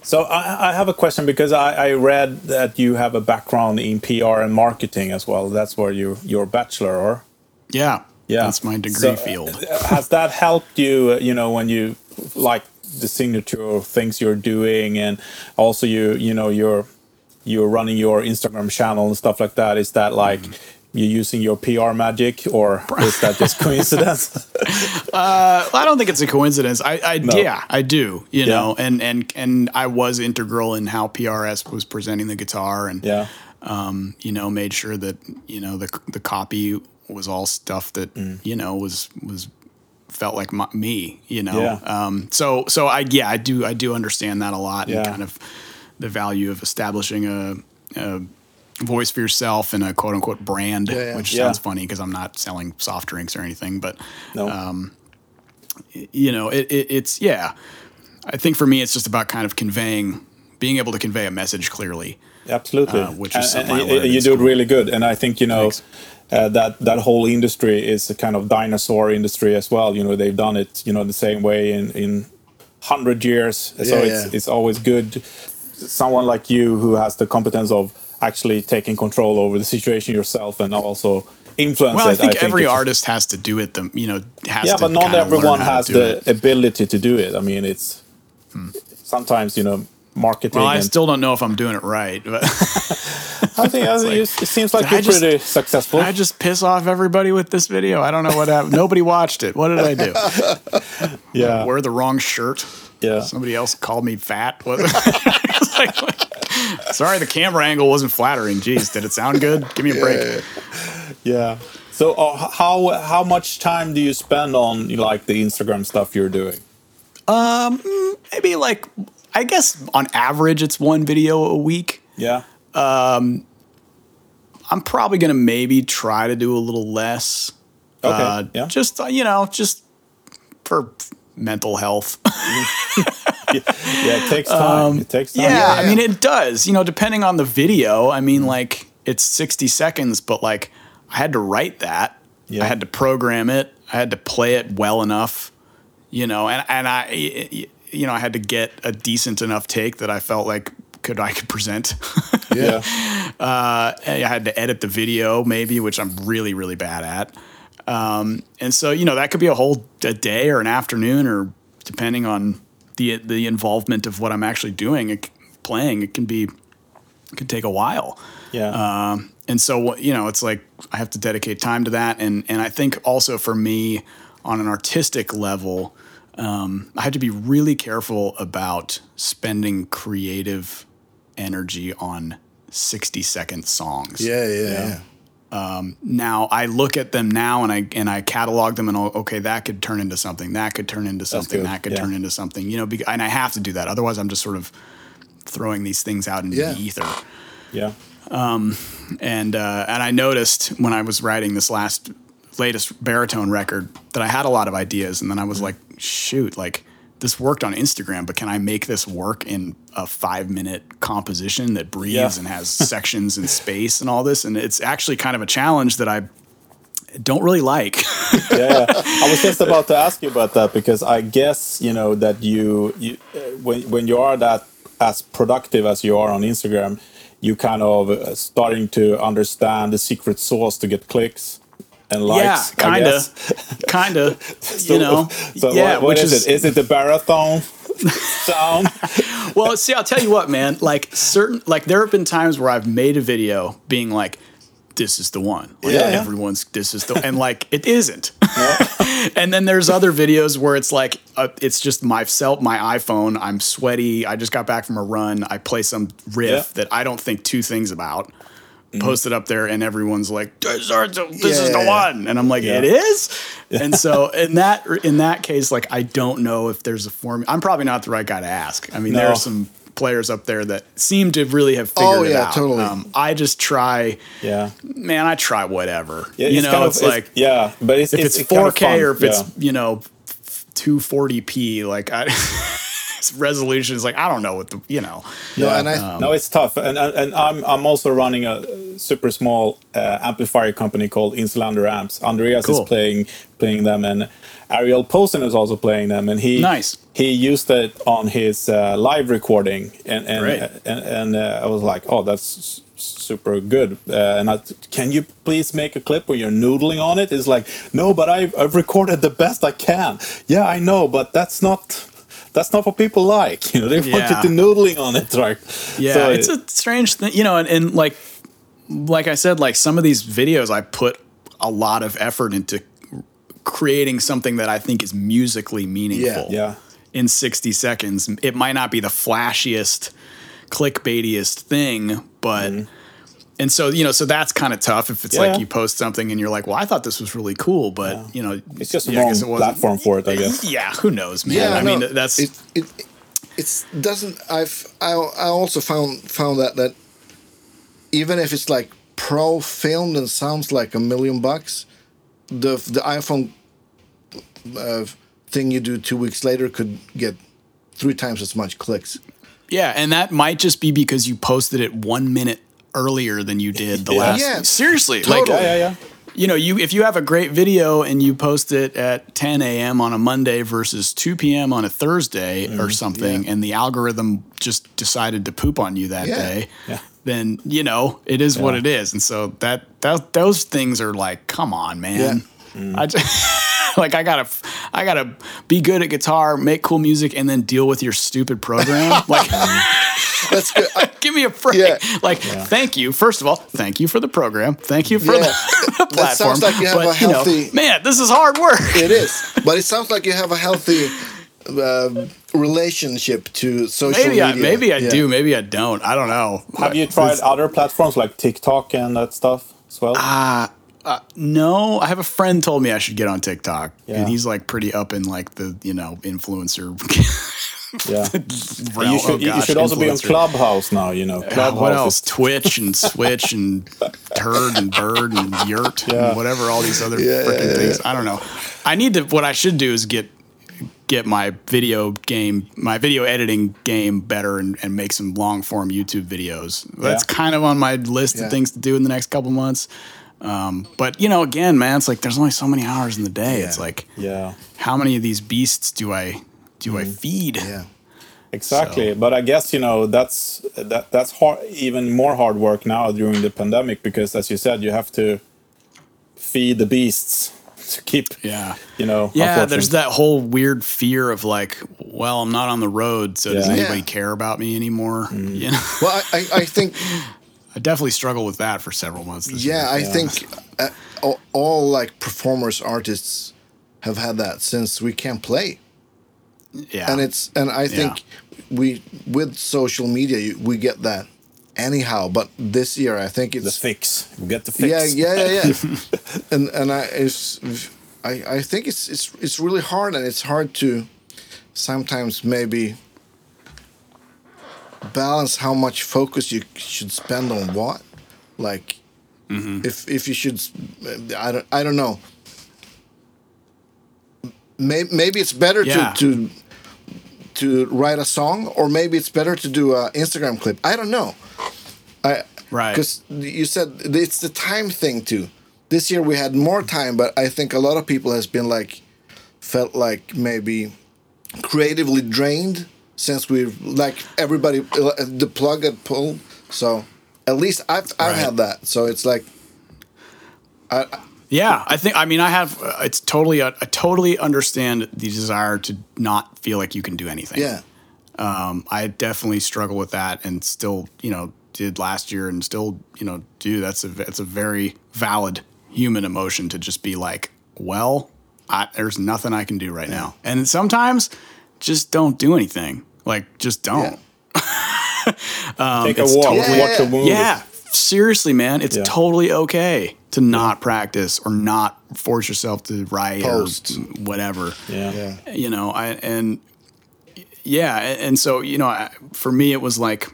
So I, I have a question because I, I read that you have a background in PR and marketing as well. That's where you your bachelor or Yeah. yeah, That's my degree So, field. uh, Has that helped you? uh, You know, when you like the signature of things you're doing, and also you you know you're you're running your Instagram channel and stuff like that. Is that like Mm-hmm. You using your PR magic, or is that just coincidence? Well, I don't think it's a coincidence. I, I No. yeah, I do. You Yeah. know, and and and I was integral in how PRS was presenting the guitar, and yeah, you know, made sure that you know the the copy was all stuff that Mm. you know was was felt like my, me. You know, Yeah. um, so so I yeah, I do I do understand that a lot, Yeah. and kind of the value of establishing a. a voice for yourself and a quote unquote brand, Yeah, yeah. which Yeah. sounds funny because I'm not selling soft drinks or anything, but no, Um, you know, it, it, it's yeah. I think for me, it's just about kind of conveying, being able to convey a message clearly. absolutely. uh, which is And- something and you do it really good, and I think you know. Uh, that that whole industry is a kind of dinosaur industry as well. You know, they've done it, you know, the same way in in hundred years. so it's it's always good. Someone like you who has the competence of actually taking control over the situation yourself and also influence Well, I it. think every artist has to do it. The you know has Yeah, but not everyone learn how to has the it. ability to do it. I mean, it's hmm. sometimes you know marketing. Well, I still don't know if I'm doing it right, but I think I think it seems like you're I just- pretty successful. I just piss off everybody with this video. I don't know what happened. Nobody watched it. What did I do? yeah, Wear the wrong shirt. yeah. Somebody else called me fat. What? Like, Sorry, the camera angle wasn't flattering. Jeez, did it sound good? Give me a break. Yeah. So uh, how how much time do you spend on like the Instagram stuff you're doing? Um, Maybe like, I guess on average, it's one video a week. Yeah. Um, I'm probably gonna maybe try to do a little less. Okay. Uh, yeah. Just uh, you know, just for mental health. yeah. It takes time. it takes time. Um, yeah, I mean it does. You know, depending on the video. I mean, like it's 60 seconds, but like I had to write that. Yeah. I had to program it. I had to play it well enough. You know, and and I, you know, I had to get a decent enough take that I felt like could I could present. Yeah. Uh, I had to edit the video maybe, which I'm really really bad at. Um, and so you know that could be a whole a day or an afternoon or depending on the the involvement of what I'm actually doing, it, playing. It can be it could take a while. Yeah. Um, and so you know, it's like I have to dedicate time to that, and and I think also for me on an artistic level, um, I have to be really careful about spending creative energy on sixty second songs. Yeah, yeah, yeah. Um, now I look at them now and I and I catalog them and oh, okay, that could turn into something. That could turn into something. That could yeah. turn into something. You know, and I have to do that. Otherwise, I'm just sort of throwing these things out into Yeah. the ether. yeah. Um, and uh, and I noticed when I was writing this last latest baritone record that I had a lot of ideas, and then I was mm. like, shoot, like this worked on Instagram, but can I make this work in a five minute composition that breathes Yeah. and has sections and space and all this? And it's actually kind of a challenge that I don't really like. yeah, I was just about to ask you about that because I guess you know that you, you uh, when when you are that as productive as you are on Instagram, you kind of uh, starting to understand the secret sauce to get clicks and likes. yeah, kinda, kind of. So- you know, So yeah. what, what which is, it? Is it the marathon sound? well, see, I'll tell you what, man. Like certain, like there have been times where I've made a video being like, "This is the one." Like, Yeah, yeah. everyone's this is the, and like it isn't. and then there's other videos where it's like, uh, it's just myself, my iPhone. I'm sweaty. I just got back from a run. I play some riff Yeah. that I don't think two things about. Mm-hmm. Post it up there, and everyone's like, "This, this Yeah, is the yeah, yeah. one," and I'm like, Yeah. "It is." And so in that in that case, like I don't know if there's a formula. I'm probably not the right guy to ask. I mean, there are some players up there that seem to really have figured Oh, it out. totally. Um, I just try, Yeah. man. I try whatever. Yeah, you know, kind of- it's like yeah, but it's if it's, it's, 4K fun. or if it's you know 240p, like I. resolution is like I don't know what the you know. No, Yeah. and I, no, it's tough, and and and I'm I'm also running a super small uh, amplifier company called Insulander Amps. Andreas Cool. is playing playing them, and Ariel Posen is also playing them, and he Nice. he used it on his uh, live recording, and and Great. and, and uh, I was like, oh, that's super good. Uh, and I, can you please make a clip where you're noodling on it? It's like, no, but I've, I've recorded the best I can. Yeah, I know, but that's not. That's not what people like, you know. They Yeah. to noodling on it, right? Yeah, So it's a strange thing, you know, and, and like like I said, like some of these videos I put a lot of effort into creating something that I think is musically meaningful. Yeah. In 60 seconds. It might not be the flashiest, clickbaitiest thing, but mm-hmm. And so, you know, so that's kind of tough if it's. Yeah. like you post something and you're like, well, I thought this was really cool, but you know, It's just a yeah, I wrong it platform for it, I guess. Yeah, who knows, man? yeah, I no, mean, that's it. It it's doesn't. I've I I also found found that that even if it's like pro filmed and sounds like a million bucks, the the iPhone uh, thing you do two weeks later could get three times as much clicks. Yeah, and that might just be because you posted it one minute earlier than you did the Yeah. last. Yeah, seriously, like totally. Yeah, yeah, yeah. you know, you if you have a great video and you post it at 10 a.m. on a Monday versus 2 p.m. on a Thursday Mm-hmm. or something, and the algorithm just decided to poop on you that Yeah. day, Yeah. then you know it is what it is, and so that that those things are like, come on, man. Mm. I just, like I gotta I gotta be good at guitar, make cool music, and then deal with your stupid program. like, That's good. I, give me a break. Yeah. Like, thank you. First of all, thank you for the program. Thank you for Yeah. the That platform. sounds like you have but, a you know, healthy- man, this is hard work. it is, but it sounds like you have a healthy uh, relationship to social Maybe I media. maybe I Yeah. do, maybe I don't. I don't know. Have you tried other platforms like TikTok and that stuff as well? Ah, No, I have a friend told me I should get on TikTok, Yeah. and he's like pretty up in like the you know influencer. yeah. realm. you should, Oh, you should also be on. Clubhouse now. You know, Uh, what else? Twitch and Switch and Turd and Bird and Yurt Yeah. and whatever all these other Yeah, freaking things. I don't know. I need to. What I should do is get get my video game, my video editing game better, and, and make some long form YouTube videos. That's Yeah. kind of on my list Yeah. of things to do in the next couple months. Um, but you know, again, man, it's like there's only so many hours in the day. It's like Yeah, how many of these beasts do I do I feed? Yeah. exactly. So- But I guess you know that's that that's hard, even more hard work now during the pandemic because, as you said, you have to feed the beasts to keep. Yeah. You know. Yeah, there's that whole weird fear of like, well, I'm not on the road, so does anybody Yeah. care about me anymore? Mm. You know, Well, I, I, I think I definitely struggled with that for several months. This yeah, I Yeah. think uh, all, all like performers, artists have had that since we can't play, yeah, and it's and I think we with social media we get that anyhow. But this year, I think the it's fix. We get the fix. yeah, yeah, yeah, yeah. and and I it's I I think it's it's it's really hard, and it's hard to sometimes maybe balance how much focus you should spend on what, like mm-hmm. if if you should, I don't I don't know. Maybe maybe it's better Yeah. to to to write a song, or maybe it's better to do a Instagram clip. I don't know. I Right. because you said it's the time thing too. This year we had more time, but I think a lot of people has been like felt like maybe creatively drained since we've like everybody uh, the plug and pull. So at least I've I've Right. had that. So it's like I, Yeah, I think. I mean, I have. Uh, it's totally. I, I totally understand the desire to not feel like you can do anything. yeah. Um, I definitely struggle with that, and still, you know, did last year, and still, you know, do. That's a. It's a very valid human emotion to just be like, well, I, there's nothing I can do right now, and sometimes just don't do anything. Like, just don't. Um, Take a it's walk, totally- watch a Yeah. Yeah, seriously, man, it's Yeah. totally okay to not practice or not force yourself to write Post. or whatever. Yeah. Yeah. You know, I and yeah, and, and so you know, I, for me, it was like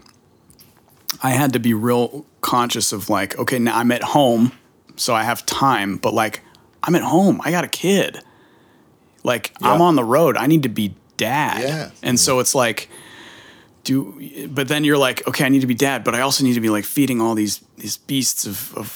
I had to be real conscious of like, okay, now I'm at home, so I have time, but like I'm at home, I got a kid. Like I'm on the road, I need to be dad. Yeah. And so it's like do but then you're like, okay, I need to be dad, but I also need to be like feeding all these these beasts of of,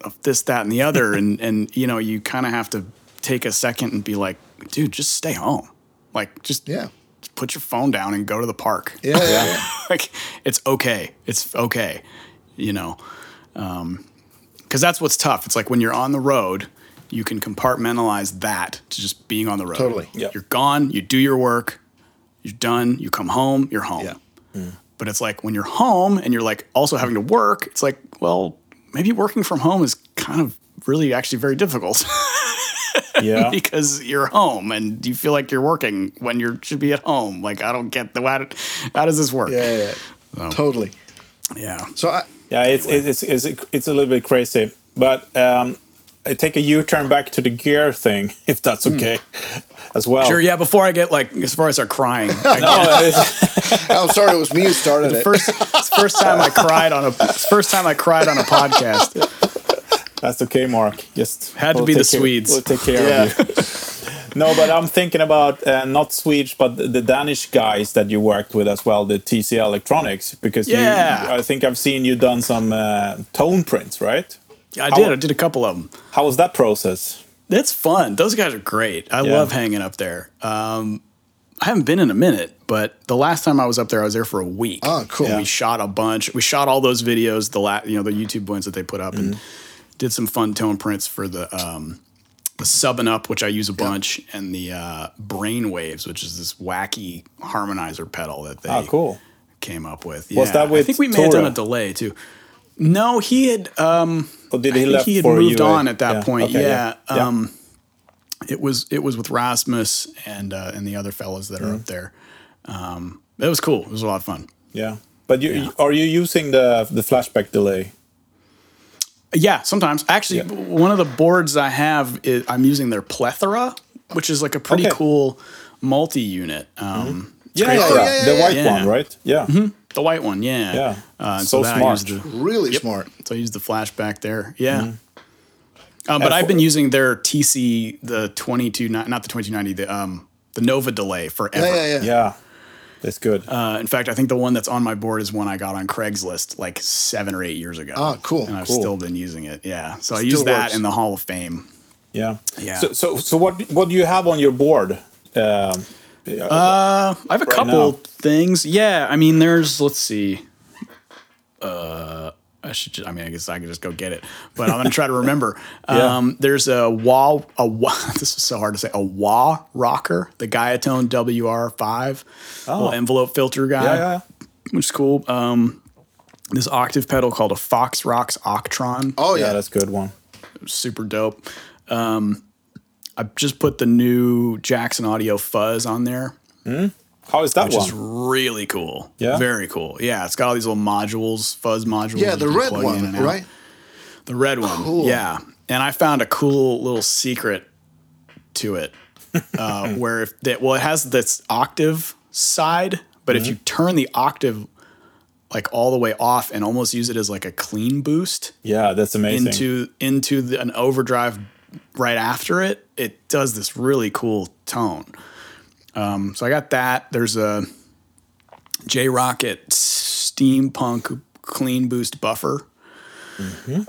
of this, that, and the other. and and you know, you kind of have to take a second and be like, dude, just stay home. Like just Yeah. just put your phone down and go to the park. Yeah. yeah. like it's okay. It's okay. You know. Um because that's what's tough. It's like when you're on the road, you can compartmentalize that to just being on the road. Totally. Yeah. You're gone, you do your work, you're done, you come home, you're home. Yeah. But it's like when you're home and you're like also having to work, it's like, well, maybe working from home is kind of really actually very difficult Yeah. because you're home and you feel like you're working when you should be at home. Like I don't get the how, how does this work? Yeah, yeah, yeah. Totally. Yeah. So I, Yeah, it's it's it's it's a little bit crazy, but um, I take a U-turn back to the gear thing, if that's okay, as well. Sure. Yeah. Before I get like, as far as I start crying, I no, I'm sorry, it was me who started it. first it's the first time I cried on a it's the first time I cried on a podcast. that's okay, Mark. Just Had to we'll be the take care- Swedes. We'll take care Yeah. of you. no, but I'm thinking about uh, not Swedish, but the, the Danish guys that you worked with as well, the TC Electronics, because Yeah. you, I think I've seen you done some uh, tone prints, right? I did. I did a couple of them. How was that process? It's fun. Those guys are great. I Yeah. love hanging up there. Um, I haven't been in a minute, but the last time I was up there, I was there for a week. Oh, cool. Yeah. we shot a bunch. We shot all those videos, the la- you know the YouTube ones that they put up, and did some fun tone prints for the um, the Sub 'N' Up, which I use a bunch, and the uh, brainwaves, which is this wacky harmonizer pedal that they Oh, cool. came up with. Was that with I think we may have done a delay too. No, he had. Um, Or did he he had for moved on at that Yeah, point. okay, yeah. yeah. Um, it was it was with Rasmus and uh, and the other fellows that Mm-hmm. are up there. Um, it was cool. It was a lot of fun. Yeah. But you are you using the the flashback delay? Yeah, sometimes actually one of the boards I have is I'm using their plethora, which is like a pretty Okay. cool multi-unit. Um, it's Yeah, yeah, yeah, yeah, the white yeah. one, right? Yeah. The white one, yeah. Yeah. Uh, and So that I smart. used the- really smart. So I use the flashback there. Yeah. Um, but And I've been using their TC, the 22, not the 2290, the, um, the Nova delay forever. Yeah, yeah, yeah. Yeah. That's good. Uh, in fact, I think the one that's on my board is one I got on Craigslist like seven or eight years ago. Oh, cool, And I've cool. still been using it. Yeah. So I use that works. in the Hall of Fame. yeah. yeah. So so so what what do you have on your board? Um, I have a couple now. things. Yeah. I mean, there's, let's see. Uh, I should. Just, I mean, I guess I could just go get it, but I'm gonna try to remember. Yeah. Um, there's a wah a wah. This is so hard to say. A wah rocker, the Guyatone WR5, little envelope filter guy, Oh. yeah, yeah. which is cool. Um, this octave pedal called a Foxrox Octron, Oh Yeah, yeah. that's a good one. super dope. Um, I just put the new Jackson Audio Fuzz on there. How is that which is really cool. Yeah? very cool. Yeah, it's got all these little modules, fuzz modules. Yeah, the red one, right? The red one. Cool. Yeah, and I found a cool little secret to it, uh, where if that well, it has this octave side, but if you Mm-hmm. turn the octave like all the way off and almost use it as like a clean boost Yeah, that's amazing. into into the, an overdrive right after it, it does this really cool tone. Um, so I got that. There's a J Rockett steampunk clean boost buffer.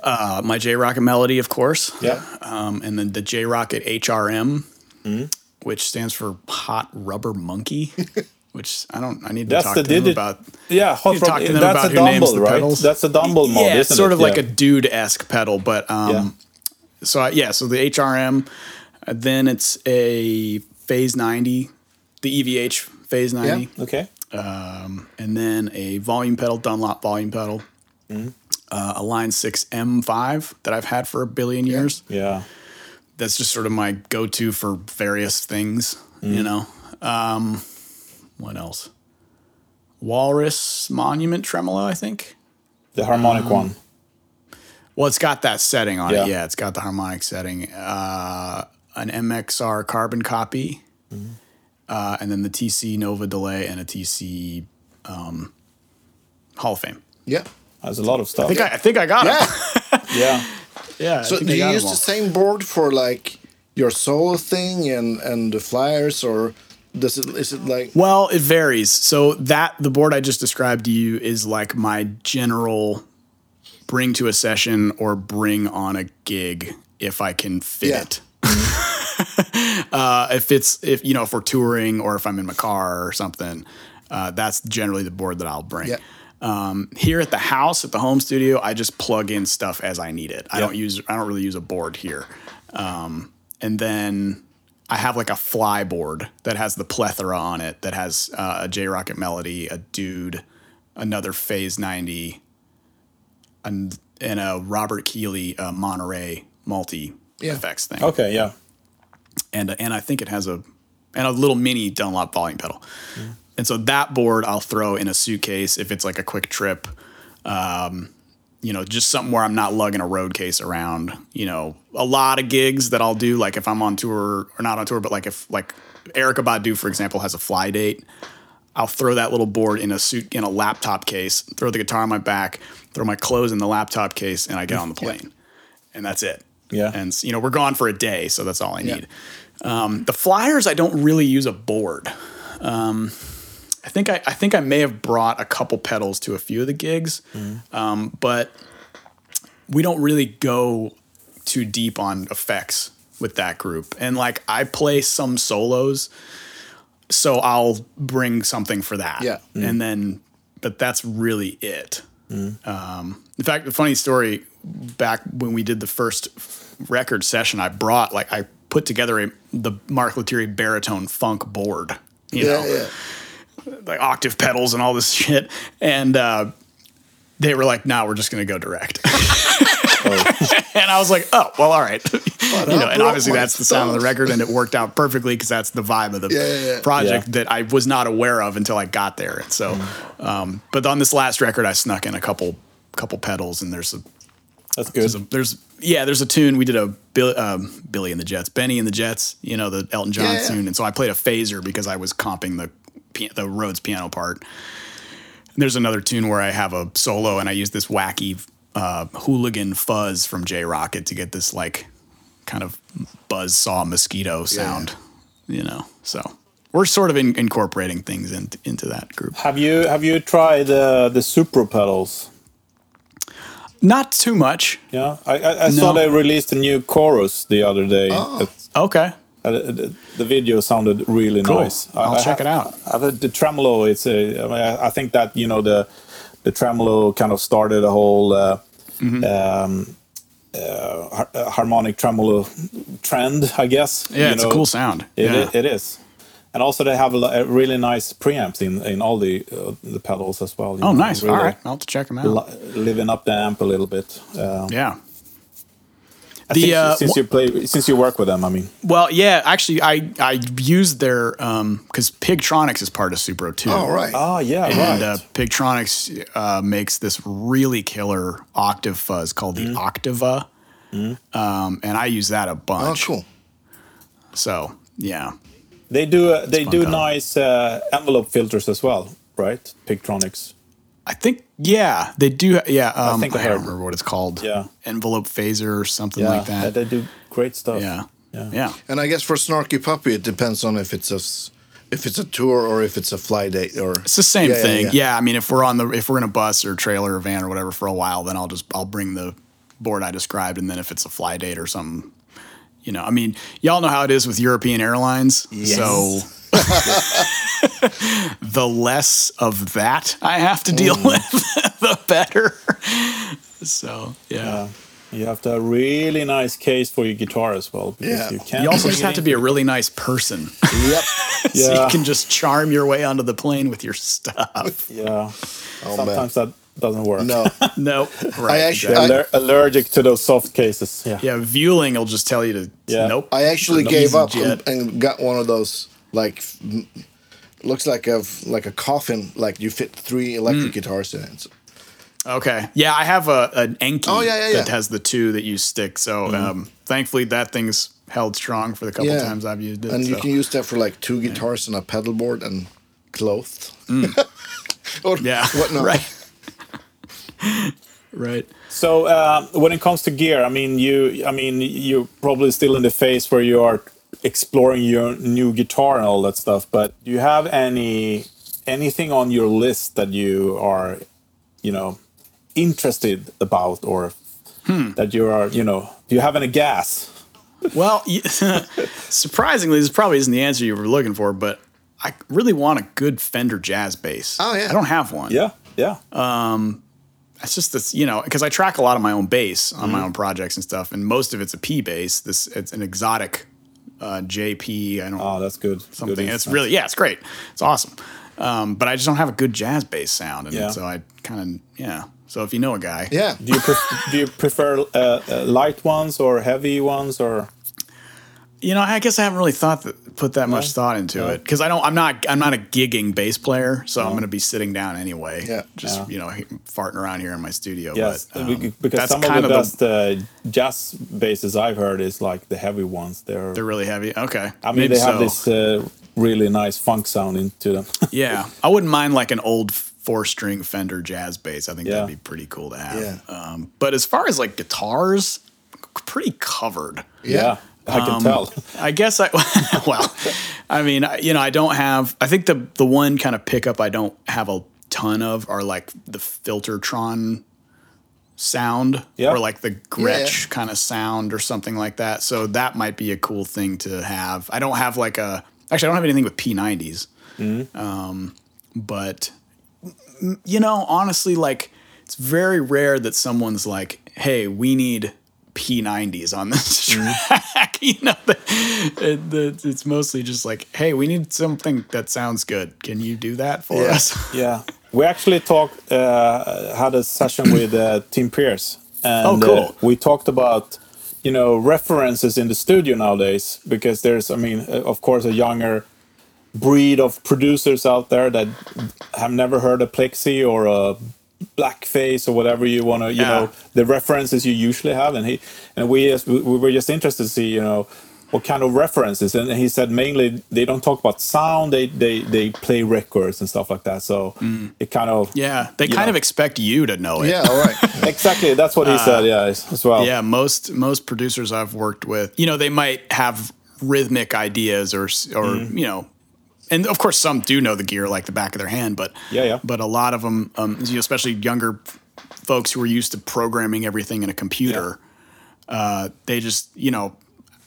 Uh, my J Rockett melody, of course. yeah. Um, and then the J Rockett HRM, which stands for Hot Rubber Monkey. which I don't. I need to That's talk to them about. Yeah, hot rod. talk to them That's about a who names dumble, the right? pedals. That's a dumble mod, yeah, it's sort it? of like a dude esque pedal, but um, Yeah. so I, yeah, so the HRM, uh, then it's a Phase 90, the EVH Phase 90, Okay. and then a volume pedal, Dunlop volume pedal, Mm-hmm. uh, a Line 6 M5 that I've had for a billion years. Yeah. That's just sort of my go to for various things, Mm. you know. Um, what else? Walrus Monument Tremolo, I think. The harmonic Um, one. Well, it's got that setting on Yeah. it. Yeah, it's got the harmonic setting. Uh, an MXR carbon copy, Mm-hmm. uh, and then the TC Nova delay and a TC um, Hall of Fame. Yeah. Has a lot of stuff. I think I, I think I got Yeah. it. yeah. Yeah. I So do you use the same board for like your solo thing and and the flyers, or does it is it like Well, it varies. So that the board I just described to you is like my general bring to a session or bring on a gig if I can fit Yeah. it. uh, if it's if you know if we're touring or if I'm in my car or something, uh, that's generally the board that I'll bring. Yeah. Um, here at the house at the home studio, I just plug in stuff as I need it. I don't use I don't really use a board here. Um, and then I have like a fly board that has the plethora on it that has uh, a J Rockett Melody, a Dude, another Phase 90, and, and a Robert Keeley uh, Monterey multi Yeah. effects thing. Okay. Yeah. And, and I think it has a and a little mini Dunlop volume pedal. And so that board I'll throw in a suitcase if it's like a quick trip. Um, you know, just something where I'm not lugging a road case around. You know, a lot of gigs that I'll do, like if I'm on tour or not on tour, but like if like Erykah Badu, for example, has a fly date, I'll throw that little board in a suit in a laptop case, throw the guitar on my back, throw my clothes in the laptop case, and I get on the plane. And that's it. Yeah. And you know, we're gone for a day, so that's all I need. Um, the flyers, I don't really use a board. Um, I think I, I think I may have brought a couple pedals to a few of the gigs, um, but we don't really go too deep on effects with that group. And like I play some solos, so I'll bring something for that. Yeah. And then, but that's really it. Um, in fact, the funny story back when we did the first record session, I brought like I put together a the Mark Lettieri baritone funk board. You yeah know, yeah like octave pedals and all this shit. And uh, they were like, "No, we're just gonna go direct." and I was like, "Oh, well, all right." you know, and obviously that's the sound of the record, and it worked out perfectly because that's the vibe of the Yeah, yeah, yeah. project Yeah. that I was not aware of until I got there. And so, um, but on this last record, I snuck in a couple couple pedals, and there's a That's good. there's, a, there's yeah, there's a tune we did a Bill, um, Billy and the Jets, Benny and the Jets, you know the Elton John Yeah, yeah. tune, and so I played a phaser because I was comping the the Rhodes piano part. And there's another tune where I have a solo and I use this wacky uh, hooligan fuzz from J Rockett to get this like kind of buzz saw mosquito sound, you know. So we're sort of in, incorporating things in, into that group. Have you have you tried uh, the Supro pedals? Not too much. Yeah, I, I, I saw they released a new chorus the other day. It's- Okay. uh, the, the video sounded really Cool. nice. I- I'll I check ha- it out. I the tremolo. It's a. I, mean, I- I think that you know the the tremolo kind of started a whole uh, Mm-hmm. um, uh, har- uh, harmonic tremolo trend, I guess. Yeah, You it's know, a cool sound. It, yeah. it is. And also, they have a, a really nice preamps in, in all the uh, the pedals as well. you oh, know, nice. really All right. I'll have to check them out. li- living up the amp a little bit. Uh, yeah. I The, think uh, since you play, since you work with them, I mean, Well, yeah, actually, I I used their because Pigtronix is part of Supro too. oh right ah, yeah, And right. uh, Pigtronix uh, makes this really killer octave fuzz called the Octava, um, and I use that a bunch. oh bunch. cool So yeah, They do uh, they do pedal. nice uh, envelope filters as well, right? Pigtronix. I think yeah they do. Yeah, um, I, think I don't remember what it's called. Yeah. envelope phaser or something Yeah, like that. they do great stuff. yeah, yeah. yeah. and I guess for Snarky Puppy it depends on if it's a if it's a tour or if it's a fly date or It's the same Yeah, yeah, thing. yeah. Yeah, I mean, if we're on the if we're in a bus or trailer or van or whatever for a while, then I'll just I'll bring the board I described, and then if it's a fly date or something, you know, I mean, y'all know how it is with European airlines. So the less of that I have to deal with, the better. So yeah. Uh, you have to have a really nice case for your guitar as well. Because Yeah. you can't. You also just have to be a really nice person. Yep. so Yeah. you can just charm your way onto the plane with your stuff. Yeah. Oh, man. Sometimes that doesn't work. No. no, right. actually- They're I- allergic to those soft cases. Yeah. yeah, viewing will just tell you to Yeah. nope. I actually gave up and, and got one of those like looks like a like a coffin like you fit three electric Mm. guitars in it. Okay. Yeah, I have a an Enki Oh, yeah, yeah, that has the two that you stick. So um, thankfully that thing's held strong for the couple Yeah. times I've used it. And you can use that for like two guitars and a pedal board and clothes. or Mm. yeah. whatnot. Right. Right. So uh, when it comes to gear, I mean, you, I mean, you're probably still in the phase where you are exploring your new guitar and all that stuff. But do you have any anything on your list that you are, you know, interested about, or Hmm. that you are, you know, do you have any gas? Well, surprisingly, this probably isn't the answer you were looking for, but I really want a good Fender jazz bass. Oh, yeah. I don't have one. Yeah, yeah, It's just this, you know, because I track a lot of my own bass on Mm-hmm. my own projects and stuff, and most of it's a P bass. This it's an exotic uh, JP. I don't oh, that's good. something. Good And it's really yeah, it's great. It's awesome. Um, but I just don't have a good jazz bass sound, and Yeah. so I kind of yeah. So if you know a guy, Yeah. Do you pref- do you prefer uh, uh, light ones or heavy ones or? You know, I guess I haven't really thought that, put that much thought into it because I don't. I'm not. I'm not a gigging bass player, so I'm going to be sitting down anyway. Yeah. just you know, farting around here in my studio. Yes, but, um, because that's some of the best uh, jazz basses I've heard is like the heavy ones. They're, They're really heavy. Okay, I mean, Maybe they have so. this uh, really nice funk sound into them. Yeah, I wouldn't mind like an old four string Fender jazz bass. I think Yeah. that'd be pretty cool to have. Yeah. Um, but as far as like guitars, pretty covered. yeah, I can Um, tell. I guess I well, I mean, you know, I don't have. I think the the one kind of pickup I don't have a ton of are like the Filtertron sound Yeah. or like the Gretsch Yeah. kind of sound or something like that. So that might be a cool thing to have. I don't have like a actually I don't have anything with P90s. Um, but you know, honestly, like it's very rare that someone's like, "Hey, we need P90s on this track." you know, the, the, it's mostly just like, "Hey, we need something that sounds good. Can you do that for Yeah. us?" Yeah, we actually talked, uh, had a session with uh, Tim Pierce, and Oh, cool. uh, we talked about you know references in the studio nowadays because there's, I mean, uh, of course, a younger breed of producers out there that have never heard a Plexi or a blackface or whatever you want to you Yeah. know the references you usually have and he and we just we we were just interested to see you know what kind of references and he said mainly they don't talk about sound they they they play records and stuff like that so it kind of Mm. Yeah, they kind know. of expect you to know it. Yeah, all right. exactly that's what he said yeah as as well Uh, Yeah, most most producers I've worked with, you know, they might have rhythmic ideas or or Mm-hmm. you know, and of course some do know the gear like the back of their hand, but Yeah, yeah. But a lot of them, um, you know, especially younger folks who are used to programming everything in a computer, uh, they just you know.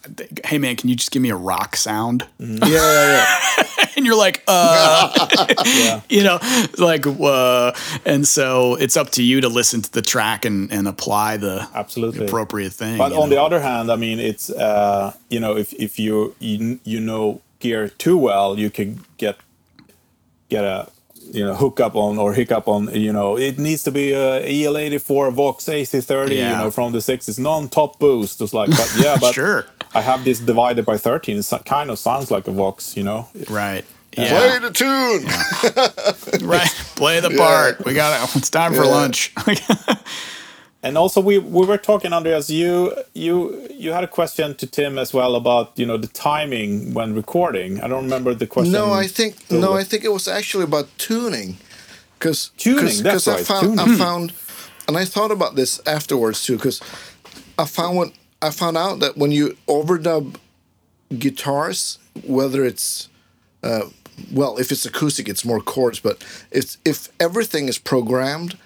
they- Hey man, can you just give me a rock sound? Yeah, yeah, yeah. and you're like, uh, you know, like, uh, and so it's up to you to listen to the track and, and apply the Absolutely. appropriate thing. But on know? the other hand, I mean, it's uh, you know, if if you you you know gear too well, you can get get a you know hook up on or hiccup on. You know, it needs to be uh, a EL84 Vox AC30. You know, from the '60s, non-top boost. It's like, but yeah, but Sure. I have this divided by 13. It kind of sounds like a Vox. You know, right. Play the tune. right. Play the part. We got it. It's time for Yeah. lunch. And also, we we were talking, Andreas. You you you had a question to Tim as well about you know the timing when recording. I don't remember the question. No, I think no, Totally. I think it was actually about tuning, because Tuning, that's I right, found tuning. I found, and I thought about this afterwards too, because I found what I found out that when you overdub guitars, whether it's uh, well, if it's acoustic, it's more chords, but if if everything is programmed,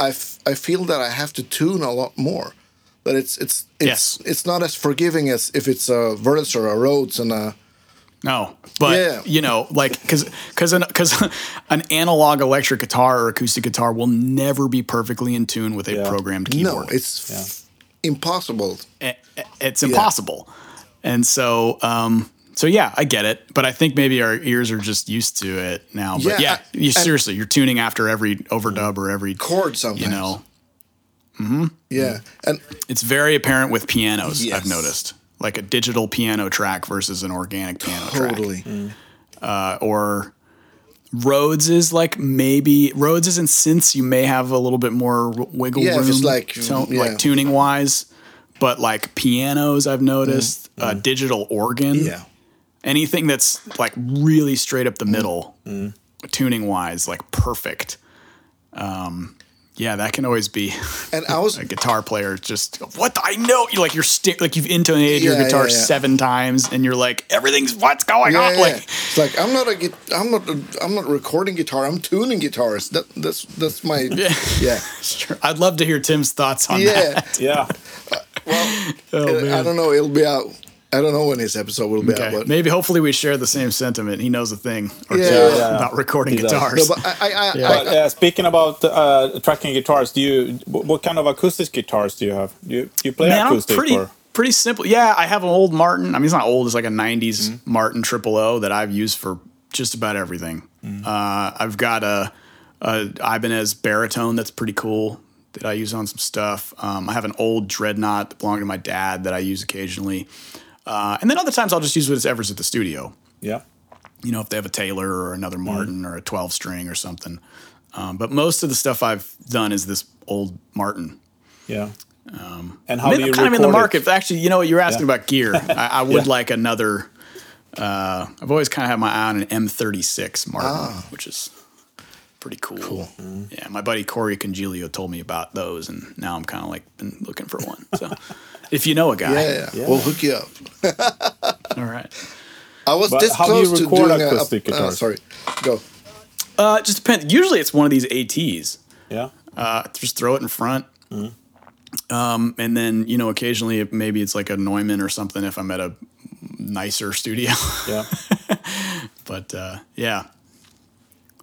I, f- I feel that I have to tune a lot more. That it's it's it's Yes. it's not as forgiving as if it's a Vertis or a Rhodes and a No, but Yeah. you know, like because because an because an analog electric guitar or acoustic guitar will never be perfectly in tune with a Yeah. programmed No, keyboard. it's f- impossible. I- it's impossible. And so, um, so yeah, I get it, but I think maybe our ears are just used to it now. But Yeah, yeah, I- you seriously, you're tuning after every overdub or every Chord sometimes. You know, Yeah, and it's very apparent with pianos. Yes. I've noticed, like a digital piano track versus an organic piano track. totally. uh, or Rhodes is like maybe Rhodes is in synths. You may have a little bit more w- wiggle Yeah, if room, it's like- tone- yeah. like tuning wise. But like pianos, I've noticed uh, digital organ, Mm, Yeah. Anything that's like really straight up the Mm. middle, tuning wise, like perfect. Um, yeah, that can always be And I was a guitar player. Just what I know, you like you're sti- like you've intonated your Yeah, guitar yeah, yeah. seven times, and you're like everything's what's going yeah, on. yeah. Like it's like I'm not a git- I'm not a, I'm not recording guitar. I'm tuning guitars. That that's that's my Yeah. yeah Sure. I'd love to hear Tim's thoughts on yeah. that. Yeah. Well, Oh, I don't know. It'll be out. I don't know when his episode will be out, but Maybe hopefully we share the same sentiment. He knows a thing or Yeah, two yeah, yeah. about recording He guitars. no, but I I, I, But uh, speaking about uh, tracking guitars, do you what kind of acoustic guitars do you have? Do you, do you play Man, I'm acoustic pretty or? pretty simple. Yeah, I have an old Martin. I mean, it's not old. It's like a '90s Mm-hmm. Martin Triple O that I've used for just about everything. Mm. Uh, I've got a, a Ibanez baritone that's pretty cool that I use on some stuff. Um, I have an old Dreadnought that belonged to my dad that I use occasionally. Uh, and then other times I'll just use whatever's at the studio. Yeah. you know, if they have a Taylor or another Mm-hmm. Martin or a 12 string or something. Um, but most of the stuff I've done is this old Martin. Yeah. Um, and how I do you am kind of in the market. it? Actually, you know what? You're asking Yeah. about gear. I, I would Yeah. like another. Uh, I've always kind of had my eye on an M36 Martin, Ah. which is pretty cool. Cool. Yeah, my buddy Corey Congilio told me about those, and now I'm kind of like been looking for one. So, if you know a guy, yeah, yeah, Yeah. we'll hook you up. all right. I was But this how do you close to record doing a, acoustic a uh, sorry, go. Uh, just depends. Usually, it's one of these ATs. Yeah. uh, just throw it in front. Um, and then, you know, occasionally if maybe it's like a Neumann or something if I'm at a nicer studio. Yeah. but uh, yeah.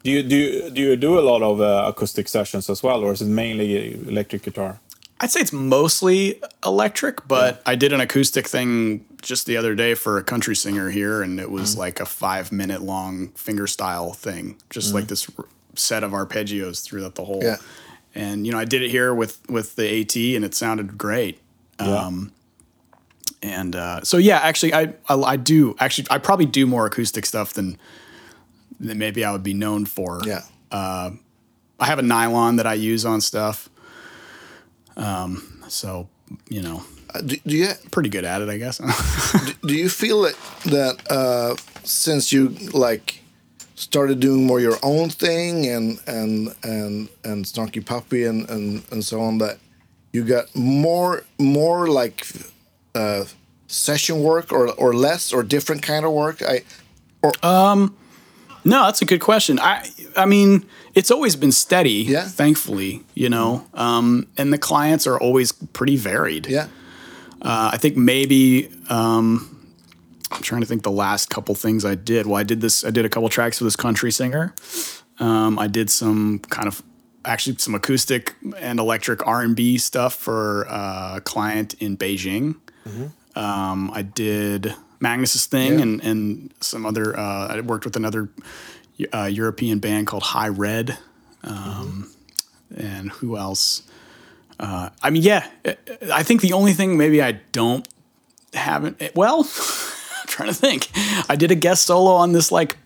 Do you do you, do you do a lot of uh, acoustic sessions as well, or is it mainly electric guitar? I'd say it's mostly electric, but I did an acoustic thing just the other day for a country singer here, and it was like a five minute long fingerstyle thing, just like this r- set of arpeggios throughout the whole. Yeah. And you know, I did it here with with the AT, and it sounded great. Yeah. Um, and uh, so yeah, actually, I, I I do actually I probably do more acoustic stuff than than maybe I would be known for. Yeah, I have a nylon that I use on stuff. Um, so you know, uh, do, do you pretty good at it, I guess. do you feel that that uh, since you like started doing more your own thing and and and and Snarky Puppy and and and so on that you got more more like uh, session work or or less or different kind of work? I no, that's a good question. I I mean, it's always been steady, Yeah. thankfully, you know. Um, and the clients are always pretty varied. yeah Uh, I think maybe um, I'm trying to think the last couple things I did. Well, I did this. I did a couple tracks for this country singer. Um, I did some kind of actually some acoustic and electric R and B stuff for uh, a client in Beijing. Um, I did Magnus's thing Yeah. and and some other. Uh, I worked with another uh, European band called High Red. Um, And who else? Uh, I mean, yeah. I think the only thing maybe I don't haven't. Well, I'm trying to think. I did a guest solo on this like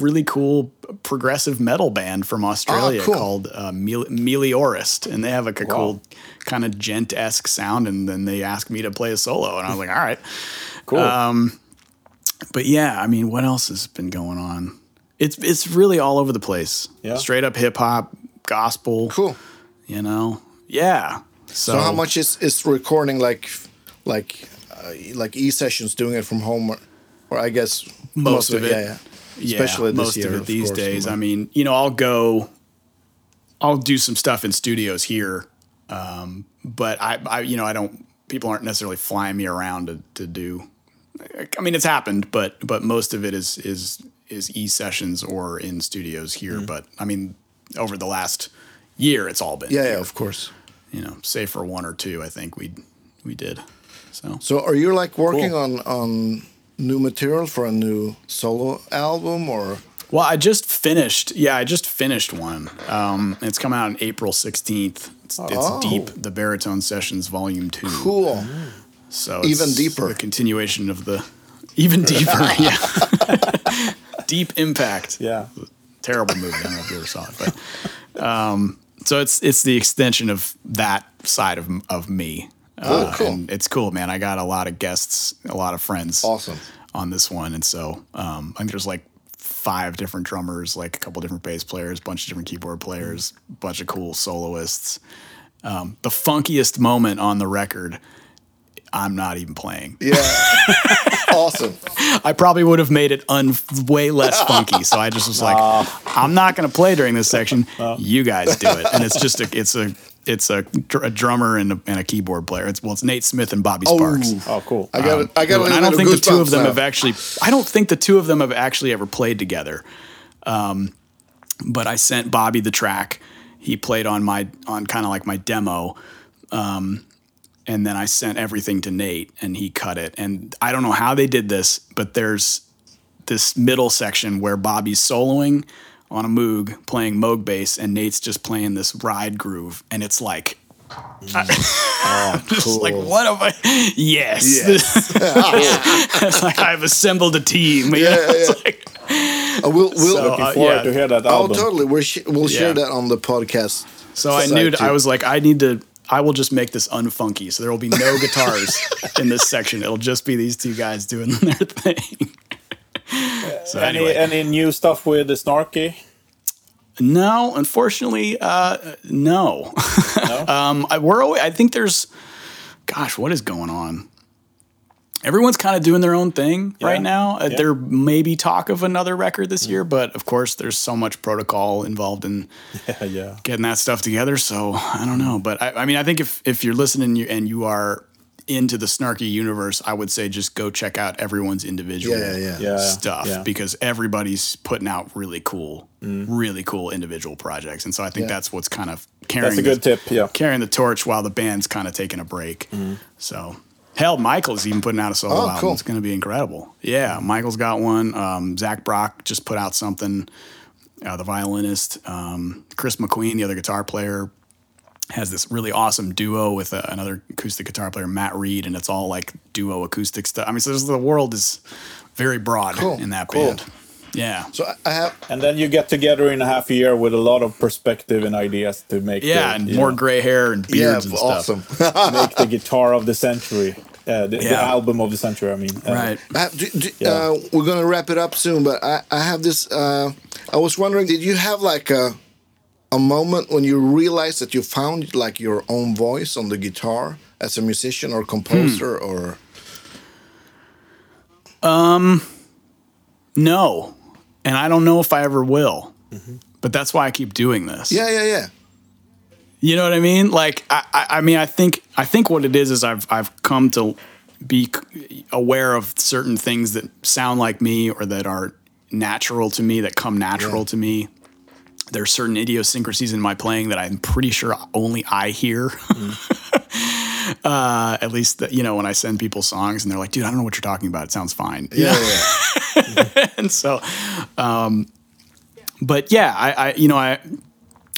really cool progressive metal band from Australia cool. called uh, Mel- Meliorist, and they have like a cool kind of djent esque sound. And then they asked me to play a solo, and I was like, all right. Cool. Um, But yeah, I mean, what else has been going on? It's it's really all over the place. Yeah. Straight up hip hop, gospel. cool. You know, yeah. So, So how much is is recording like like uh, like e sessions doing it from home or, or I guess Most of it. yeah yeah Yeah, especially most year of it these course, days. I mean, you know, I'll go, I'll do some stuff in studios here, um, but I, I, you know, I don't. People aren't necessarily flying me around to to do I mean, it's happened, but but most of it is is is e sessions or in studios here. Mm. But I mean, over the last year, it's all been Yeah, yeah, of course. You know, save for one or two, I think we we did. So So are you like working Cool. on on new material for a new solo album or Well, I just finished. Yeah, I just finished one. Um, it's coming out on April sixteenth. It's, Oh. it's deep. The baritone sessions, volume two. cool? So Even deeper. The continuation of the even deeper. yeah. Deep impact. Yeah. Terrible movie. I don't know if you ever saw it, but um, so it's it's the extension of that side of of me. Uh, cool. And it's cool, man. I got a lot of guests, a lot of friends Awesome. on this one, and so um, I think there's like five different drummers, like a couple different bass players, bunch of different keyboard players, bunch of cool soloists. Um, the funkiest moment on the record, I'm not even playing. Yeah. awesome. I probably would have made it un- way less funky. So I just was like, I'm not going to play during this section. You guys do it, and it's just a it's a it's a, dr- a drummer and a, and a keyboard player. It's well, it's Nate Smith and Bobby Sparks. Ooh. Oh, cool. I got it. I got a And I don't bit think the two of them now. have actually. I don't think the two of them have actually ever played together. Um, but I sent Bobby the track. He played on my on kind of like my demo, um, and then I sent everything to Nate, and he cut it. And I don't know how they did this, but there's this middle section where Bobby's soloing on a Moog, playing Moog bass, and Nate's just playing this ride groove, and it's like. Just like what am I? Yes, It's like I've assembled a team. you Yeah, know? yeah, yeah. like- Uh, we'll we'll So, Looking uh, forward yeah. to hear that oh album. totally. We're sh- we'll share that on the podcast. so I knew too. I was like I need to. I will just make this unfunky, so there will be no guitars in this section. It'll just be these two guys doing their thing. so Any anyway, any new stuff with the Snarky? no, unfortunately, uh, no. um, I, we're always, I think there's, gosh, what is going on? Everyone's kind of doing their own thing Yeah. right now. Uh, Yeah. There may be talk of another record this mm-hmm. year, but of course, there's so much protocol involved in Yeah, yeah. getting that stuff together. So I don't know, but I, I mean, I think if if you're listening and you are into the snarky universe, I would say just go check out everyone's individual Yeah, yeah, yeah. Yeah, stuff yeah. because everybody's putting out really cool, mm-hmm. really cool individual projects, and so I think Yeah. that's what's kind of carrying That's a good the, tip. Yeah. carrying the torch while the band's kind of taking a break. Mm-hmm. So. Hell, Michael's even putting out a solo Oh, album. cool. It's going to be incredible. Yeah, Michael's got one. Um, Zach Brock just put out something. Uh, the violinist, um, Chris McQueen, the other guitar player, has this really awesome duo with uh, another acoustic guitar player, Matt Reed, and it's all like duo acoustic stuff. I mean, so the world is very broad Cool, in that cool. band. Yeah. So I- I have And then you get together in a half a year with a lot of perspective and ideas to make Yeah, the, and more know, gray hair and yeah, beards and stuff. awesome. make the guitar of the century. Uh, the, the album of the century. I mean, Uh, Right. I have, do, do, Yeah. uh, we're gonna wrap it up soon, but I, I have this. Uh, I was wondering, did you have like a a moment when you realized that you found like your own voice on the guitar as a musician or composer, Hmm. or No, and I don't know if I ever will. Mm-hmm. But that's why I keep doing this. yeah, yeah, yeah, You know what I mean? Like, I, I, I mean, I think, I think what it is is I've, I've come to be aware of certain things that sound like me or that are natural to me, that come natural Yeah. to me. There's certain idiosyncrasies in my playing that I'm pretty sure only I hear. Mm. uh, at least, that, you know, when I send people songs and they're like, dude, I don't know what you're talking about. It sounds fine. You yeah, yeah. and so um but yeah I, I you know i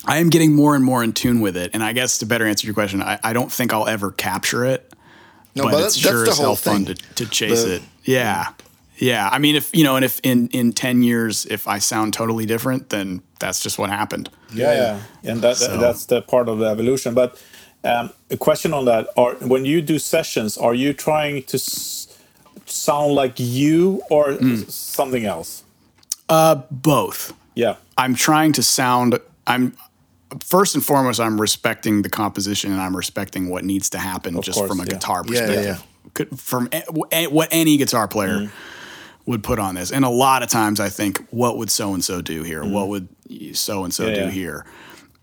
i am getting more and more in tune with it and i guess to better answer your question i, I don't think i'll ever capture it No, but, but it's that's, sure as the whole hell fun thing. to, to chase The- it yeah yeah i mean if you know and if in in 10 years if i sound totally different then that's just what happened yeah, yeah, and that, So- that's the part of the evolution. But um, a question on that: Are when you do sessions, are you trying to s- sound like you or Hmm. something else? Uh, both Yeah, i'm trying to sound i'm first and foremost i'm respecting the composition and i'm respecting what needs to happen just course, from a yeah. guitar Yeah, yeah, perspective Could- from a- a- what any guitar player Mm. would put on this and a lot of times i think what would so and so do here what would so and so Mm. Do yeah. here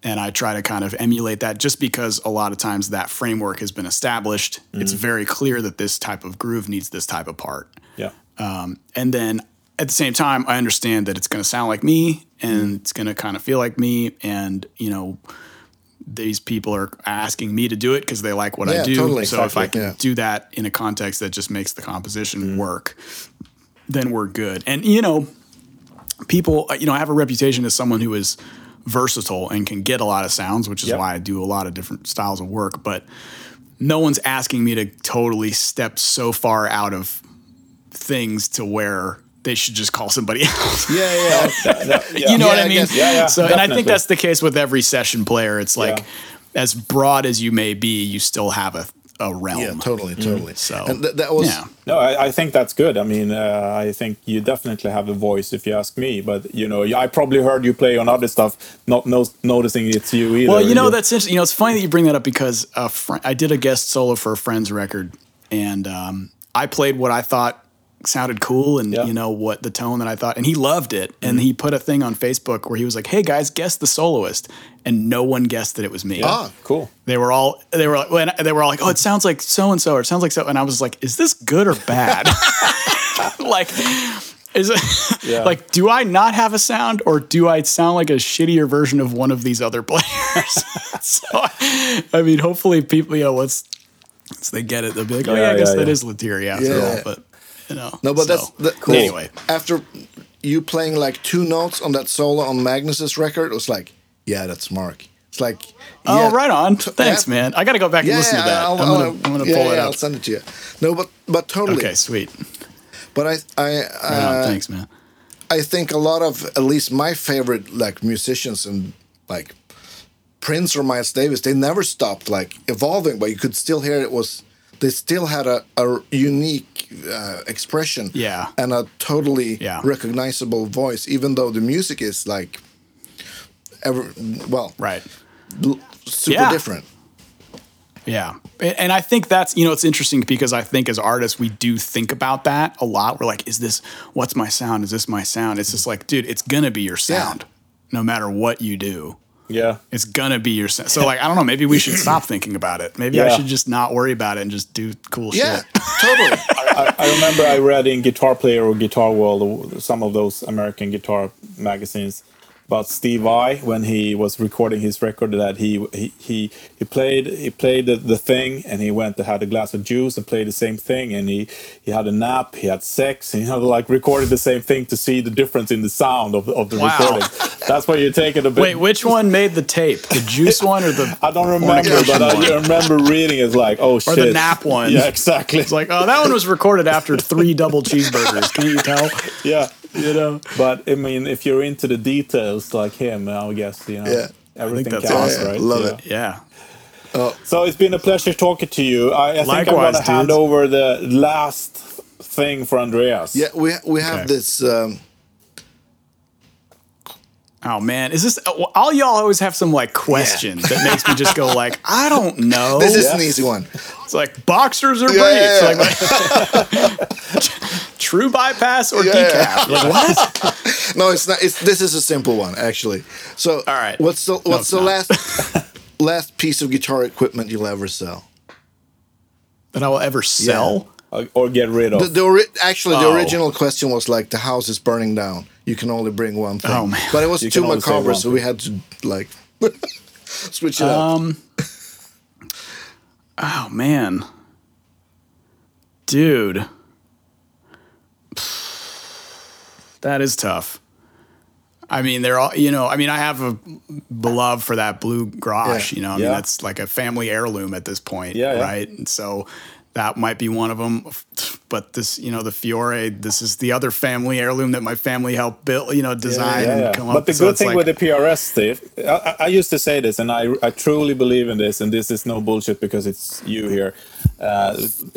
and I try to kind of emulate that just because a lot of times that framework has been established. It's very clear that this type of groove needs this type of part. Yeah. Um, and then at the same time, I understand that it's going to sound like me and it's going to kind of feel like me. And, you know, these people are asking me to do it because they like what I Yeah, do. totally, so if I can yeah. do that in a context that just makes the composition work, then we're good. And, you know, people, you know, I have a reputation as someone who is versatile and can get a lot of sounds, which is Yep. why I do a lot of different styles of work. But no one's asking me to totally step so far out of things to where they should just call somebody else. Yeah, yeah. Yeah. you know Yeah, what I I mean? guess- Yeah, yeah, So, and I think that's the case with every session player. It's like, Yeah. as broad as you may be, you still have a, a realm. yeah, totally, totally. So, and th- that was yeah. No, I, I think that's good. I mean, uh, I think you definitely have a voice if you ask me. But you know, I probably heard you play on other stuff, not no- noticing it's you either. Well, you know You- that's interesting. You know, it's funny that you bring that up because a fri I did a guest solo for a friend's record, and um, I played what I thought sounded cool, and Yeah. Mm-hmm. you know what the tone that I thought, and he loved it. And he put a thing on Facebook where he was like, "Hey guys, guess the soloist," and no one guessed that it was me. ah, cool. They were all they were like when they were all like, "Oh, it sounds like so and so," or "It sounds like so," and I was like, "Is this good or bad?" like. Is it Yeah. like, do I not have a sound, or do I sound like a shittier version of one of these other players? so, I mean, hopefully, people, you know, once they get it, they'll be like, oh yeah, Yeah, I guess yeah, that yeah. is after Yeah. all. But you know, no, but so, that's the, cool. Anyway, After you playing like two notes on that solo on Magnus's record, it was like, yeah, that's Mark. It's like, oh, yeah, right on. Thanks, yeah, man. I got to go back and Yeah, listen to that. I'll, I'm gonna, I'm gonna pull it I'll send it to you. No, but but totally. Okay, sweet. But I I Right uh, Thanks, man. I think a lot of at least my favorite like musicians and like Prince or Miles Davis, they never stopped like evolving, but you could still hear it was they still had a, a unique uh, expression Yeah. and a totally Yeah. recognizable voice, even though the music is like ever well Right. super Yeah. different. Yeah. And and I think that's, you know, it's interesting because I think as artists, we do think about that a lot. We're like, is this, what's my sound? Is this my sound? It's just like, dude, it's going to be your sound no matter what you do. Yeah. It's going to be your. So, like, I don't know, maybe we should stop thinking about it. Maybe I should just not worry about it and just do cool Yeah, shit. totally. I, I remember I read in Guitar Player or Guitar World, some of those American guitar magazines, about Steve Vai when he was recording his record that he he he, he played he played the, the thing and he went to had a glass of juice and played the same thing and he he had a nap he had sex and he had like recorded the same thing to see the difference in the sound of, of the Wow. recording. That's why you take it a bit. Wait, which one made the tape? The juice one or the. I don't remember, but one? I remember reading it's like, oh shit. or the nap one. Yeah, exactly. It's like, oh, that one was recorded after three double cheeseburgers. Can't you tell? yeah. You know? But I mean, if you're into the details like him, I guess you know Yeah. everything that's counts, awesome. right? Love Yeah. it. Yeah. So it's been a pleasure talking to you. I, I think I'm going to hand over the last thing for Andreas. Yeah, we we have Okay. this. Um, Oh man, is this all y'all always have some like question that makes me just go like, I don't know. this is yeah. an easy one. It's like boxers or Yeah, briefs. yeah, Like, true bypass or Yeah, decaf. Like what? No, it's not. It's this is a simple one actually. So, All right. What's the what's it's the not. last last piece of guitar equipment you'll ever sell? That I will ever sell. Or- Or get rid of. The, the ori- actually the Oh. original question was like the house is burning down. You can only bring one thing. Oh, man. But it was You too can only macabre, so we had to like switch it up. Um. Oh man, dude, that is tough. I mean, they're all you know. I mean, I have a beloved for that blue Grosh. Yeah. You know, I mean, that's like a family heirloom at this point, Yeah, yeah. right? And so that might be one of them. But this, you know, the Fiore, this is the other family heirloom that my family helped build, you know, design Yeah, and yeah. come up. But the So good thing like- with the PRS, Steve, I, I- used to say this, and I, I truly believe in this, and this is no bullshit because it's you here, uh,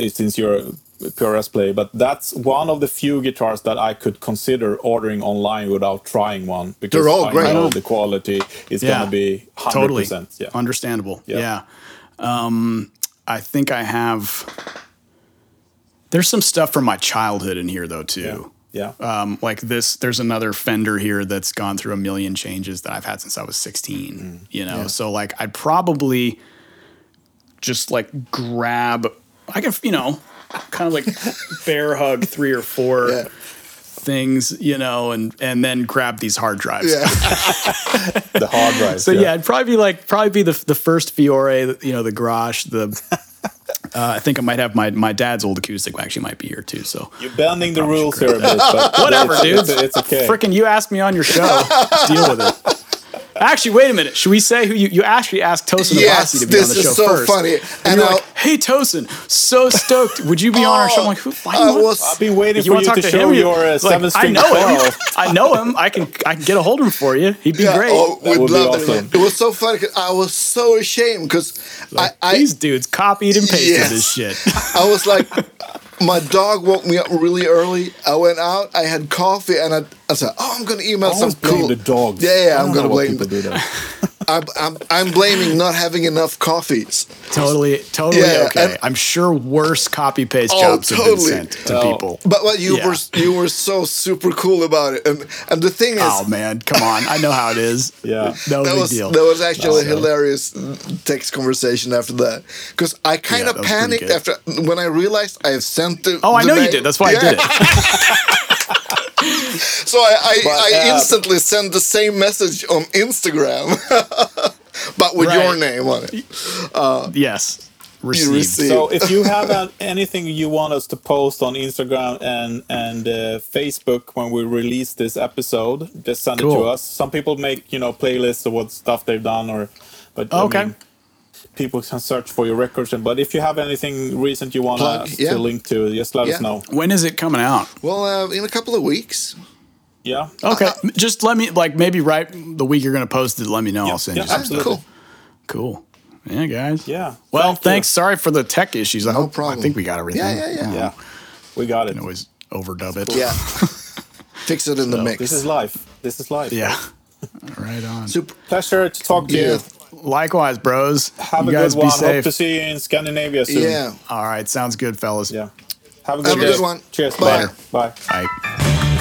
since you're PRS Play, But that's one of the few guitars that I could consider ordering online without trying one because They're all I great. know the quality is Yeah. going to be 100%. totally Yeah. understandable Yeah. yeah, Um, i think i have there's some stuff from my childhood in here though too Yeah. Yeah. Um, like this, there's another fender here that's gone through a million changes that I've had since I was 16. Mm. You know, so like I'd probably just like grab. I can, you know, kind of like bear hug three or four Yeah. things, you know, and and then grab these hard drives. Yeah. the hard drives. So yeah. it'd probably be like probably be the the first Fiore, you know, the Garage, the. Uh, I think I might have my my dad's old acoustic actually might be here too. So You're bending the rules here a bit, but whatever, it's, dude. It's, it's okay. Freaking, you asked me on your show. Deal with it. Actually, wait a minute. Should we say who you you actually asked Tosin yes, Abasi to be on this the show is so first? funny. And, And you're I'll- like, "Hey, Tosin, so stoked. Would you be on our show?" I'm like, "Who? Why do I want- was I've been waiting you for want you to to, talk to show him? your uh, Like, seven I string know him. I know him. I can I can get a hold of him for you. He'd be Yeah, great. Oh, That we'd would be awesome. it. It was so funny 'cause I was so ashamed because I, I, These dudes copied and pasted Yes. this shit. I was like, my dog woke me up really early. I went out, I had coffee, and I, I said, "Oh, I'm gonna email Always some blame cool." the dogs. Yeah, yeah, I'm gonna why blame. people do that. I'm, I'm, I'm blaming not having enough coffees. Totally, totally Yeah, okay. and- I'm sure worse copy paste Oh, jobs have been sent to Oh. people. But but you Yeah. were you were so super cool about it, and and the thing is, Oh man, come on! I know how it is. Yeah. no that big was deal. that was actually a hilarious text conversation after that because I kind Yeah, of that panicked after when I realized I have sent the. oh, I the know you did. That's why Yeah. I did it. So I I, But, I uh, instantly sent the same message on Instagram, but with your name on it. Yes, received. received. So if you have an- anything you want us to post on Instagram and and uh, Facebook when we release this episode, just send it to us. Some people make you know playlists of what stuff they've done, or but I Okay. mean, people can search for your records. And but if you have anything recent you want Plug, us yeah. to link to, just let us know. When is it coming out? Well, uh, in a couple of weeks. Yeah. Okay, just let me like maybe right the week you're going to post it. Let me know. Yeah, I'll send yeah, you. some absolutely. stuff. Cool. Yeah, guys. Yeah. Well, Thank you. thanks. Sorry for the tech issues. I No hope. problem. I think we got everything. Yeah, yeah, yeah. Yeah. We got it. Can always overdub it. Yeah, fix it in the mix. This is life. This is life. Yeah. right on. super. Pleasure to talk to Yeah. you. Likewise, bros. Have you a guys good be one. Hope to see you in Scandinavia soon. Yeah. All right, sounds good, fellas. Yeah. Have a good Have a good one. Cheers. Bye. Bye. Bye. Bye.